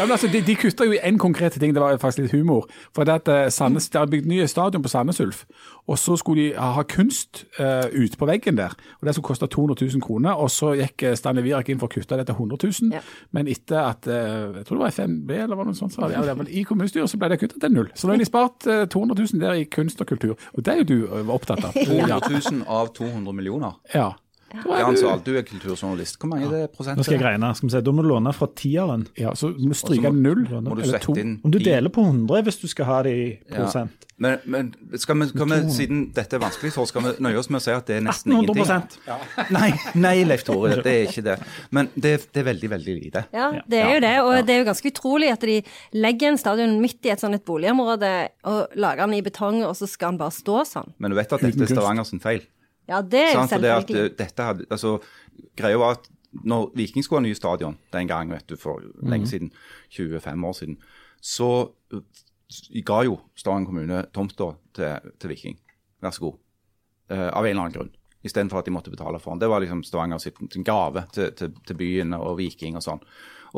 Altså, de, de kutta jo i én konkret ting, det var faktisk litt humor. For det at eh, Sandnes, De har bygd nye stadion på Sandnes Ulf, og så skulle de ha kunst uh, ute på veggen der. og Det skulle koste 200 000 kroner. og Så gikk eh, Stanley Virak inn for å kutte det til 100 000. Ja. Men etter at uh, jeg tror det var FNB eller noe sånt, så, ja, det var i kommunestyret så ble det kutta til null. Så nå har de spart uh, 200 000 der i kunst og kultur. Og det er jo du opptatt av. 200 000 av 200 millioner. Ja. Da er Jan du- er kulturjournalist. Hvor mange er det prosent? Nå skal jeg regne. Skal vi se, Da må du låne fra tieren. ja, så må du stryke null eller to. Om du deler på 100 hvis du skal ha det i Ja. prosent. Men, men skal vi, skal vi, siden dette er vanskelig så skal vi nøye oss med å si at det er nesten 1800 ingenting? Nei, nei, Leif Tore, det er ikke det. Men det, det er veldig, veldig lite. Ja, det er jo det. Og det er jo ganske utrolig at de legger en stadion midt i et sånt et boligområde og lager den i betong, og så skal den bare stå sånn. Men du vet at dette er Stavanger sin feil. Ja, det er det at selvfølgelig. eh, dette hadde, altså, greia var at når Viking skulle ha ny stadion den gang, vet du, for lenge siden, 25 år siden, så uh, ga jo Stavanger kommune tomta til, til Viking. Vær så god. Uh, av en eller annen grunn. Istedenfor at de måtte betale for den. Det var liksom Stavanger sitt, sin gave til, til, til byen og Viking og sånn.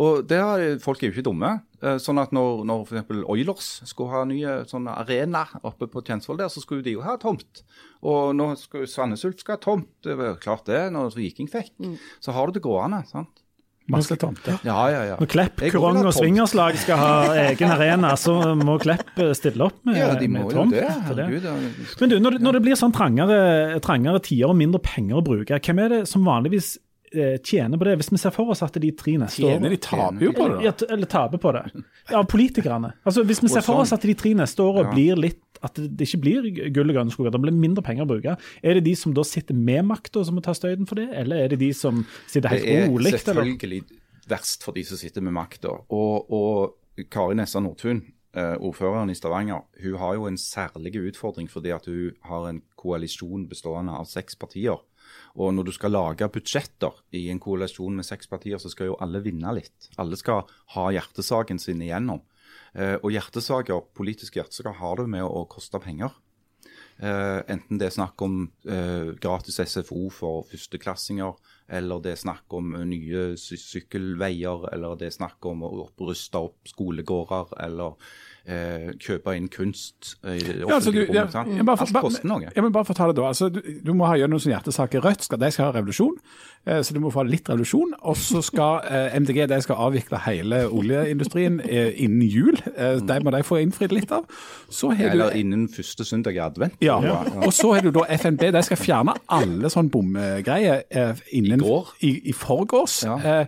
Og det har, Folk er jo ikke dumme. Eh, sånn at når, når f.eks. Oilers skulle ha nye sånne arena oppe på Tjensvoll der, så skulle de jo ha tomt. Og nå skulle Sandnes Ulf skal ha tomt. Det var klart det, når Viking fikk. Så har du det gående. sant? Masse tomter. Ja, ja, ja. Når Klepp, Kurong og. Svingerslag skal ha egen arena, så må Klepp eh, stille opp med, Ja, de må med jo tomt. det. det. Herregud. ja. Men du, når det, når det blir sånn trangere, trangere tider og mindre penger å bruke, hvem er det som vanligvis eh, tjener på det, hvis vi ser for oss at de tre neste år Tjener de taper jo på det, da. Ja, eller taper på det. Ja, politikerne. Altså, hvis vi ser for sånn. oss at de tre neste Ja. blir litt At det ikke blir gull og grønne skoger, det blir mindre penger å bruke. Er det de som da sitter med makta som må ta støyten for det, eller er det de som sitter helt Det er rolig? eller? selvfølgelig verst for de som sitter med makta. Og, og Kari Nessa Nordtun, eh, ordføreren i Stavanger, hun har jo en særlig utfordring fordi at hun har en koalisjon bestående av seks partier. Og når du skal lage budsjetter i en koalisjon med seks partier, så skal jo alle vinne litt. Alle skal ha hjertesaken sin igjennom. Eh, og hjertesaker, politiske hjertesaker har det med å koste penger. Eh, enten det er snakk om eh, gratis SFO for førsteklassinger, eller det er snakk om nye sy sykkelveier, eller det er snakk om å ruste opp skolegårder, eller eh, kjøpe inn kunst i det Ja, altså, du, offentlige ja, rommet. sant? ja, bare for- Alt koster noe. Ja, men bare for å ta det da. Altså, du, du må ha gjennom sånne hjertesaker. Rødt skal, de skal ha revolusjon, eh, så du må få litt revolusjon. Og så skal eh, MDG de skal avvikle hele oljeindustrien eh, innen jul. Eh, de må de få innfridd litt av. Så du Eller innen første søndag i advent. ja, og så har du da FNB, de skal fjerne alle sånne bomgreier eh, innen I. I, i forgårs. Ja.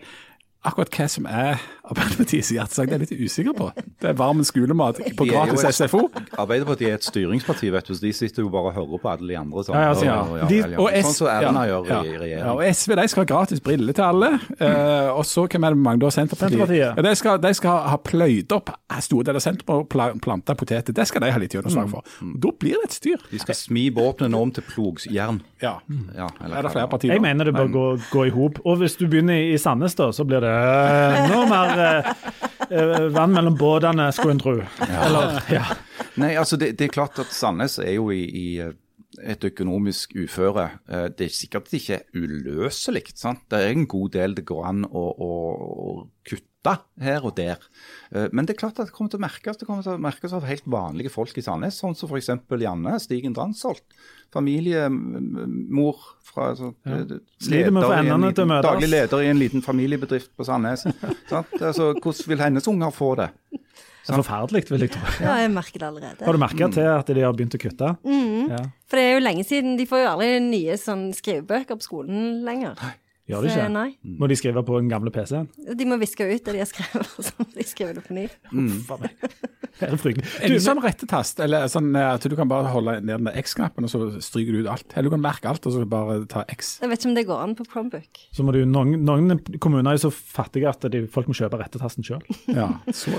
Akkurat hva som er Arbeiderpartiets hjertesak, det er jeg litt usikker på. Det er varm skolemat på De gratis et- SFO. Arbeiderpartiet er et styringsparti, vet du, så de sitter jo bare og hører på alle de andre. Sånn, Ja, ja, så- Og- og- De- ja, ja. og S- Sånn som Erna ja, gjør i Ja, regjering. og SV de skal ha gratis briller til alle. Uh, og så hvem er det mange da? Senterpartiet. De, skal, de skal ha pløyd opp store deler av sentrum og planta poteter. Det skal de ha litt gjennomslag for. Og Da blir det et styr. De skal smi våpnene om til plogjern. Ja. Ja, eller Er det flere partier Jeg mener det bør gå, gå i hop. Og hvis du begynner i Sandnes, da, så blir det enda mer eh, eh, vann mellom båtene, skulle en tro. Eller, ja. Nei, altså det, det er klart at Sandnes er jo i, i eh, et økonomisk uføre. Det er sikkert ikke uløselig. sant? Det er en god del det går an å, å, å kutte her og der. Men det er klart at det kommer til å merkes Det kommer til å merkes av helt vanlige folk i Sandnes, sånn som f.eks. Janne Stigen Dransholt. Familiemor fra altså, ja. Sliter med å få leder endene til å liten- møtes. Daglig leder i en liten familiebedrift på Sandnes. Altså, hvordan vil hennes unger få det? Det er forferdelig, vil jeg tro. Ja, jeg merker det allerede. Har du merka til at de har begynt å kutte? Ja. For det er jo lenge siden. De får jo aldri nye sånn skrivebøker på skolen lenger. Gjør de Så, ikke? Nei. Må de skrive på den gamle PC-en? De må viske ut det de har skrevet, og så må de skrive det på ny. Mm. Det er fryktelig. Du, sånn rettetast, eller sånn eh, at du kan bare holde ned den X-knappen, og så stryker du ut alt? Eller du kan merke alt, og så bare ta X? Jeg vet ikke om det går an på Chromebook. Så må du, noen, noen kommuner er jo så fattige at de, folk må kjøpe rettetasten sjøl. Ja,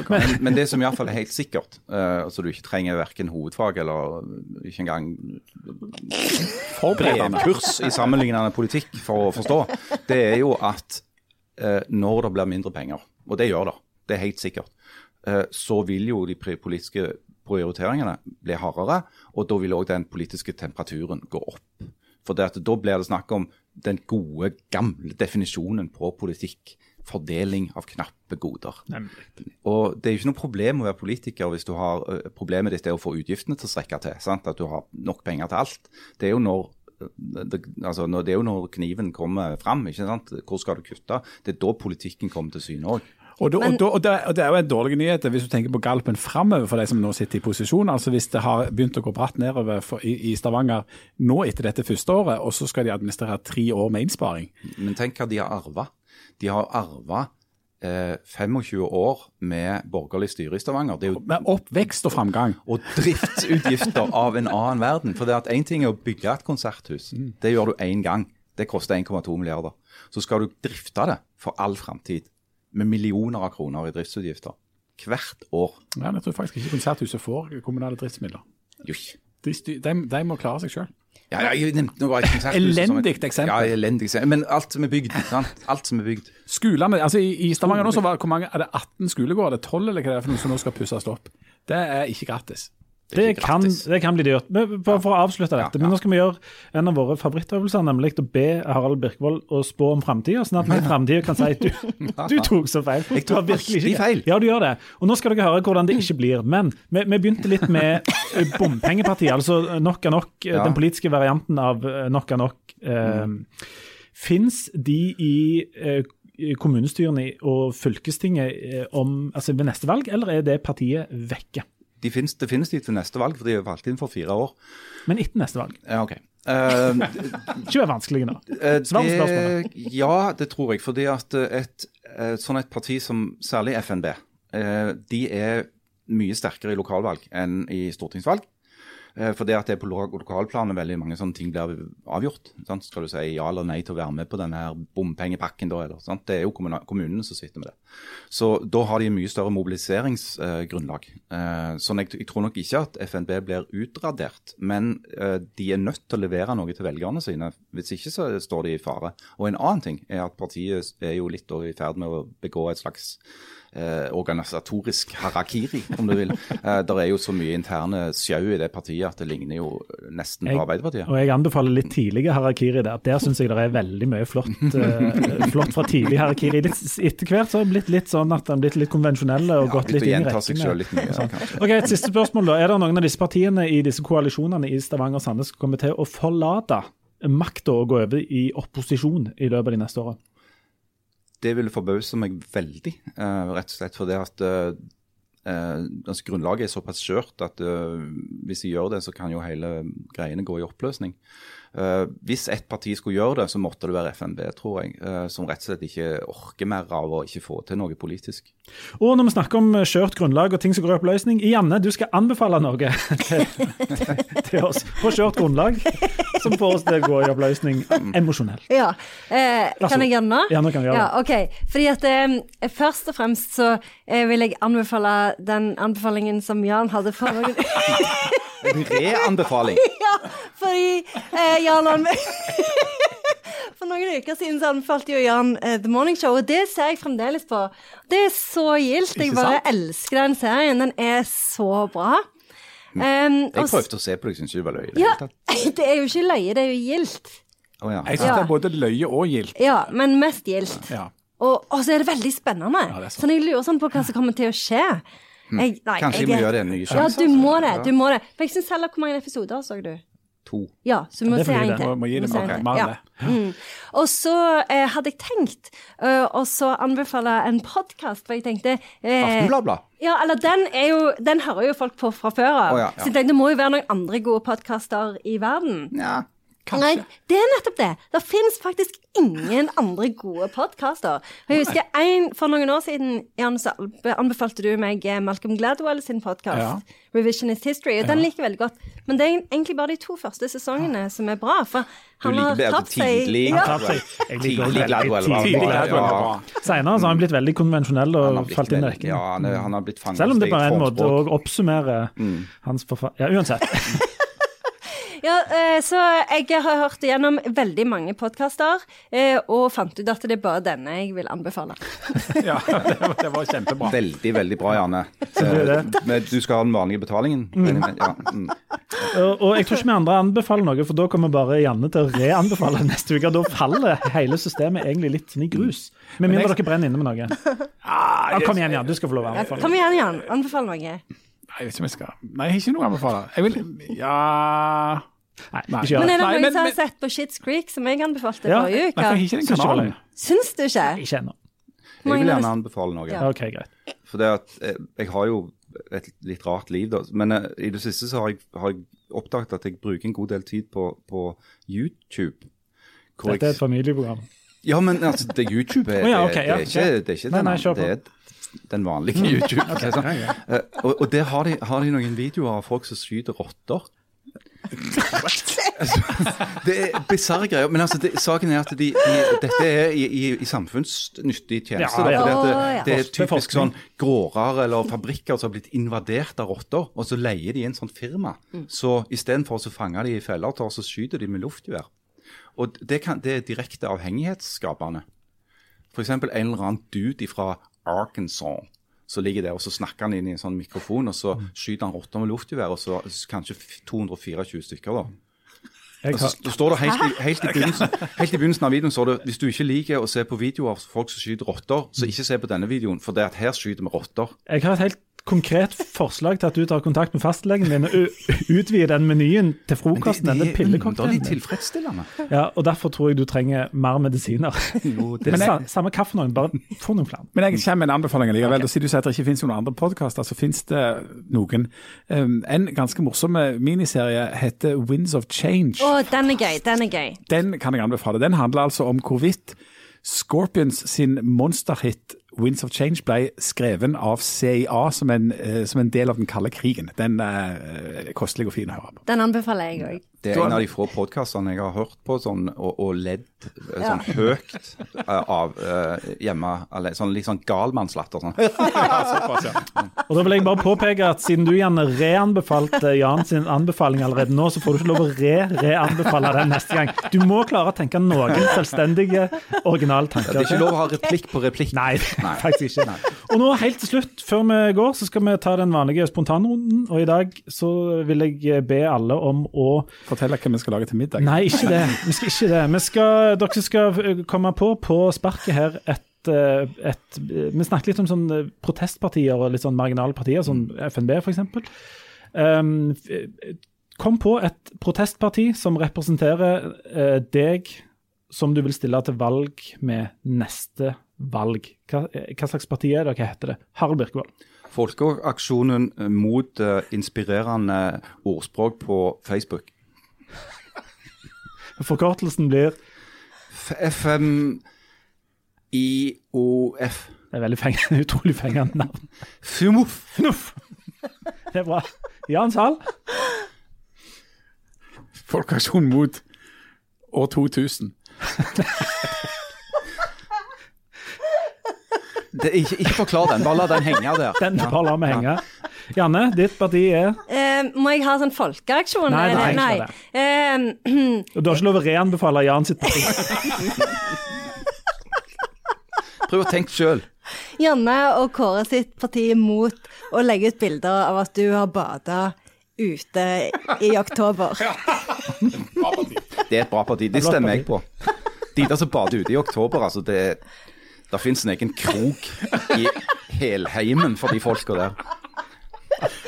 Men, men det som iallfall er helt sikkert, uh, altså du ikke trenger verken hovedfag eller ikke engang Forberedende. brevkurs i sammenlignende politikk for å forstå, det er jo at eh, når det blir mindre penger, og det gjør det, det er helt sikkert, eh, så vil jo de politiske prioriteringene bli hardere, og da vil òg den politiske temperaturen gå opp. For det at da blir det snakk om den gode, gamle definisjonen på politikk. Fordeling av knappe goder. Og Det er jo ikke noe problem å være politiker hvis du har problemet ditt er å få utgiftene til å strekke til. Sant? At du har nok penger til alt. Det er jo når, det, altså når, det er jo når kniven kommer fram. ikke sant? Hvor skal du kutte? Det er da politikken kommer til syne òg. Og, da, og, da, og, det, og det er jo en dårlig nyhet hvis du tenker på galpen framover for de som nå sitter i posisjon. altså Hvis det har begynt å gå bratt nedover for, i, i Stavanger nå etter dette første året, og så skal de administrere tre år med innsparing. Men tenk hva de har arva. De har arva eh, 25 år med borgerlig styre i Stavanger. Det er jo Med oppvekst og framgang. og driftsutgifter av en annen verden. For det at Én ting er å bygge et konserthus. Det gjør du én gang. Det koster 1,2 milliarder. Så skal du drifte det for all framtid. Med millioner av kroner i driftsutgifter. Hvert år. Ja, jeg tror faktisk ikke Konserthuset får kommunale driftsmidler. Jo. De, de, de må klare seg sjøl. Ja, ja, jeg nevnte noe et konserthus Elendig eksempel. Ja, elendig eksempel. Men alt som er bygd. sant? Alt som er bygd. Skolene, altså I, i Stavanger nå så var hvor mange, er det 18 skolegårder, er det 12 eller hva det er for noe som nå skal pusses opp. Det er ikke gratis. Det, det, kan, det kan bli dyrt. Men Bare for å avslutte dette. Ja, Men nå skal vi gjøre en av våre favorittøvelser, nemlig å be Harald Birkvold å spå om framtida, sånn at vi i framtida kan si at du, du tok så feil. Jeg tok virkelig ikke feil. Ja, du gjør det. Og nå skal dere høre hvordan det ikke blir. Men vi, vi begynte litt med eh, bompengepartiet, altså nok er nok, eh, Ja. den politiske varianten av eh, nok er nok. Eh, Fins de i eh, kommunestyrene og fylkestinget eh, om, altså ved neste valg, eller er det partiet vekke? De finnes, det finnes de til neste valg, for de er valgt inn for fire år. Men etter neste valg. Ja, ok. Uh, Ikke vær vanskelig nå. Eh, Svar spørsmålet. ja, det tror jeg. Fordi at et, eh, sånn et parti som særlig FNB, de er mye sterkere i lokalvalg enn i stortingsvalg. Eh, For det at det er på lo- lokalplanet veldig mange sånne ting blir avgjort. Sant? Skal du si ja eller nei til å være med på denne her bompengepakken da, eller sant? Det er jo kommunen som sitter med det. Så da har de mye større mobiliseringsgrunnlag. Eh, sånn jeg, jeg tror nok ikke at FNB blir utradert, men eh, de er nødt til å levere noe til velgerne sine. Hvis ikke så står de i fare. Og en annen ting er at partiet er jo litt i ferd med å begå et slags eh, organisatorisk harakiri, om du vil. Eh, der er jo så mye interne sjau i det partiet at det ligner jo nesten på Arbeiderpartiet. Og jeg anbefaler litt tidlige harakiri der. Der syns jeg det er veldig mye flott, eh, flott fra tidlig harakiri. Litt, etter hvert så har det blitt litt sånn at har blitt litt konvensjonelle og Ja, gått litt inn i rekkene. sånn. Ok, Et siste spørsmål. da. Er det noen av disse partiene i disse koalisjonene i Stavanger og Sandnes som kommer til å forlate makta og gå over i opposisjon i løpet av de neste årene? Det ville forbause meg veldig, eh, rett og slett fordi at eh, eh, altså grunnlaget er såpass skjørt at hvis jeg gjør det, så kan jo hele greiene gå i oppløsning. Eh, hvis ett parti skulle gjøre det, så måtte det være FNB, tror jeg, eh, som rett og slett ikke orker mer av å ikke få til noe politisk. Og når vi snakker om skjørt grunnlag og ting som går i oppløsning, Janne, du skal anbefale noe til, til, til oss på skjørt grunnlag som får oss til å gå i oppløsning emosjonelt. Ja. Eh, kan jeg gjøre det nå? Ja, nå kan jeg gjøre ja, ok. Fordi at eh, Først og fremst så eh, vil jeg anbefale den anbefalingen som Jan hadde for noen En reanbefaling! Ja, fordi eh, Jan han For noen uker siden så anbefalte jo Jan eh, The Morning Show, og det ser jeg fremdeles på. Det er så gildt. Jeg bare elsker den serien. Den er så bra. Um, Jeg prøvde å se på det, jeg syntes ikke det var løye. Ja, det er jo ikke løye, det er jo gildt. Oh, ja. Jeg syns Ja. det er både løye og gildt. Ja, men mest gildt. Ja. Og, og så er det veldig spennende. Ja, det sant. sånn jeg lurer sånn på hva som kommer til å skje. Jeg, nei, Kanskje jeg vi må gjøre det en ny Ja, du altså. må det. Du må det. For jeg syns heller Hvor mange episoder så du? To. Ja, så vi må se en til. Må, gi det se mer, Ja. Mm. Og så eh, hadde jeg tenkt eh, å så anbefale en podkast, for jeg tenkte eh, Aftenbladblad. Ja, eller den er jo Den hører jo folk på fra før av. Oh, ja, ja. Så jeg tenkte det må jo være noen andre gode podkaster i verden. Ja, Nei, det er nettopp det. Det finnes faktisk ingen andre gode podkaster. Jeg husker en, For noen år siden Jan, så anbefalte du meg eh, Malcolm Gladwell sin podkast, Ja. 'Revisionist History'. og Den liker jeg veldig godt. Men det er egentlig bare de to første sesongene som er bra. For han liker har bedre seg. tidlig. Ja. Jeg liker også Tidlig Gladwell var tidlig bra, Gladwell. ja. Senere har han blitt veldig konvensjonell og falt inn i rekken. Ja, han, har blitt fanget Selv om det i bare er en måte å oppsummere oppsummere hans forfatter... Ja, uansett. Ja, eh, så jeg har hørt gjennom veldig mange podkaster, eh, og fant ut at det er bare denne jeg vil anbefale. Ja, det var, det var kjempebra. Veldig, veldig bra, Janne. Eh, Men du skal ha den vanlige betalingen? Ja, mm. Og, jeg tror ikke vi andre anbefaler noe, for da kommer bare Janne til å reanbefale neste uke. Da faller hele systemet egentlig litt sånn i grus. Med mindre dere brenner inne med noe. Ja, kom igjen, Jan. Du skal få lov å anbefale. kom igjen, Jan. Anbefal noe. Jeg vet ikke om jeg skal Nei, jeg har ikke noe å anbefale. Jeg vil Ja Nei, Nei. ikke Men er det Nei, noen men- som har men- sett på Shits Creek, som jeg anbefalte Ja, forrige Nei, for jeg har uke? ikke den kanalen. Syns du ikke? Ikke ennå. Jeg vil gjerne anbefale noe. Ja. OK, greit. For det at eh, jeg har jo et litt rart liv, da. Men uh, i det siste så har jeg, har jeg oppdaget at jeg bruker en god del tid på, på YouTube. Hvor Dette er et familieprogram. ja, men altså, det YouTube er, oh, ja, okay, ja, det, er ikke, det er ikke Nei, den, nei, det er den vanlige YouTube. Okay, sånn. Eh, og, og der har de, har de noen videoer av folk som skyter rotter. Altså, det er bisarre greier. Men altså, det, saken er at de, de, dette er i, i, i samfunnsnyttig tjeneste. Ja, ja. Da, at det, det er typisk sånn gårder eller fabrikker som har blitt invadert av rotter, og så leier de en sånn firma. Så istedenfor å fange de i feller, tar, så skyter de med luftgevær. Og det, kan, det er direkte avhengighetsskapende. F.eks. en eller annen dude fra Arkansas Så ligger der, og så snakker han inn i en sånn mikrofon, og så skyter han rotter med luftgevær, og så kanskje 224 stykker, da. Jeg Og så står det helt i, helt, i begynnelsen, helt i begynnelsen av videoen står det hvis du ikke liker å se på videoer av folk som skyter rotter, så ikke se på denne videoen, for det er at her skyter vi rotter. jeg har et helt konkret forslag til at du tar kontakt med fastlegen din og utvider den menyen til frokosten. Men det, det er underlig tilfredsstillende. Ja, og derfor tror jeg du trenger mer medisiner. Jo, Det er sa, samme kaffe noen, bare få noen flere. Men jeg kommer med en anbefaling likevel. Og Siden du sier at det ikke finnes noen andre podkaster, så finnes det noen. Um, en ganske morsom miniserie heter Winds of Change. Å, den er gøy. Den er gøy. Den kan jeg anbefale. Den handler altså om hvorvidt Scorpions sin monsterhit Winds of Change ble skreven av CIA som en, eh, som en del av den kalde krigen. Den er eh, kostelig og fin å høre på. Den anbefaler jeg òg. Det er en av de få podkastene jeg har hørt på sånn, og, og ledd sånn ja. høyt uh, av uh, hjemme. Eller, sånn litt sånn galmannslatter. Sånn. Og da vil jeg bare påpeke at siden du gjerne reanbefalte Jan sin anbefaling allerede nå, så får du ikke lov å re-reanbefale den neste gang. Du må klare å tenke noen selvstendige, originale tanker. Det er ikke lov å ha replikk på replikk. Nei, faktisk ikke. Nei. Og nå helt til slutt, før vi går, så skal vi ta den vanlige spontanrunden. Og i dag så vil jeg be alle om å Fortell hva vi skal lage til middag. Nei, ikke det. Vi skal ikke det. Vi skal, dere skal komme på på sparket her et, eh, et Vi snakket litt om sånn eh, protestpartier og litt sånn marginale partier, som FNB f.eks. Um, kom på et protestparti som representerer eh, deg som du vil stille til valg med neste valg. Hva, eh, hva slags parti er det? Hva heter det? Harald Birkevold. Folkeaksjonen mot uh, inspirerende ordspråk på Facebook. Forkortelsen blir FMIOF. Det er veldig fengende, utrolig fengende navn. FUMOF. Nuff. Det er bra. Jan Sahl. Folkeaksjon mot år 2000. Det, ikke, ikke forklar den, bare la den henge der. Den bare lar vi henge. Janne, ditt parti er uh, må jeg ha sånn folkeaksjon? Nei, nei. nei, ikke Eh, Du har ikke lov å reanbefale Jan sitt parti. Prøv å tenke sjøl. Janne og Kåre sitt parti er mot å legge ut bilder av at du har bada ute i oktober. Det er et bra parti. Det stemmer jeg på. De der som bader ute i oktober, altså det Der fins en egen krok i helheimen for de folka der.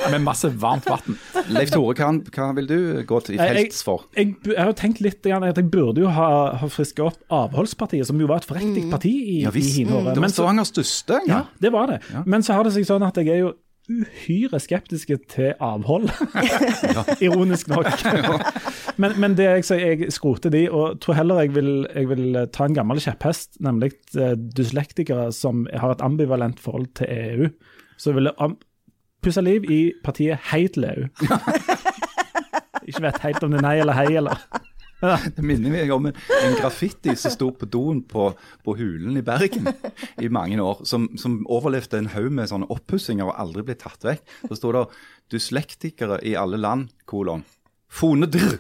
Med masse varmt vann. Leif Tore, hva, hva vil du gå til felts for? Jeg, jeg, jeg har tenkt litt at jeg burde jo ha, ha friska opp Avholdspartiet, som jo var et forriktig parti i, Ja i hine Mm, Det var Men så- Stavangers største. Ja, det var det. Men så har det seg sånn at jeg er jo uhyre skeptiske til avhold. Ironisk nok. men, men det jeg sier, jeg skroter de, og tror heller jeg vil, jeg vil ta en gammel kjepphest, nemlig eh, dyslektikere som har et ambivalent forhold til EU. Så vil jeg pusse liv i partiet Hei til EU. Ikke vet helt om det er nei eller hei, eller Det minner meg om en, en graffiti som sto på doen på, på Hulen i Bergen i mange år, som, som overlevde en haug med sånne oppussinger og aldri ble tatt vekk. Så sto det 'dyslektikere i alle land', kolon. Fonedr!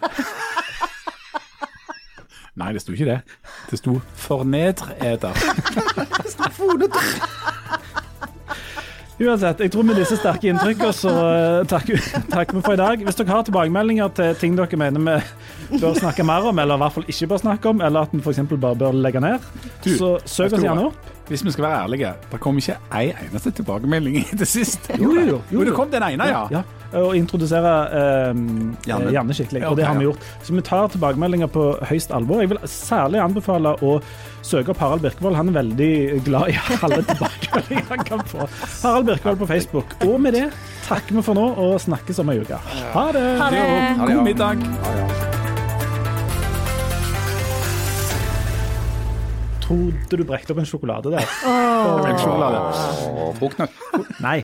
Nei, det sto ikke det. Det sto 'fornedreder'. Uansett, jeg tror med disse sterke inntrykkene så eh, takker takk vi for i dag. Hvis dere har tilbakemeldinger til ting dere mener vi bør snakke mer om, eller i hvert fall ikke bør snakke om, eller at vi f.eks. bare bør legge ned, så søk oss gjerne opp. Hvis vi skal være ærlige, det kom ikke ei eneste tilbakemelding i det siste. Jo, jo, jo. Jo, det kom den ene, ja. Ja, og introdusere eh, Janne. Janne skikkelig. Og det har vi gjort. Så vi tar tilbakemeldinger på høyst alvor. Jeg vil særlig anbefale å søke opp Harald Birkevold. Han er veldig glad i alle tilbakemeldinger han kan få. Harald Birkevold på Facebook. Og med det takker vi for nå og snakkes om ei uke. Ha det! Ha det. God middag. Trodde du brekte opp en sjokolade der? Melkesjokolade. Oh, fruktnøtt. Nei.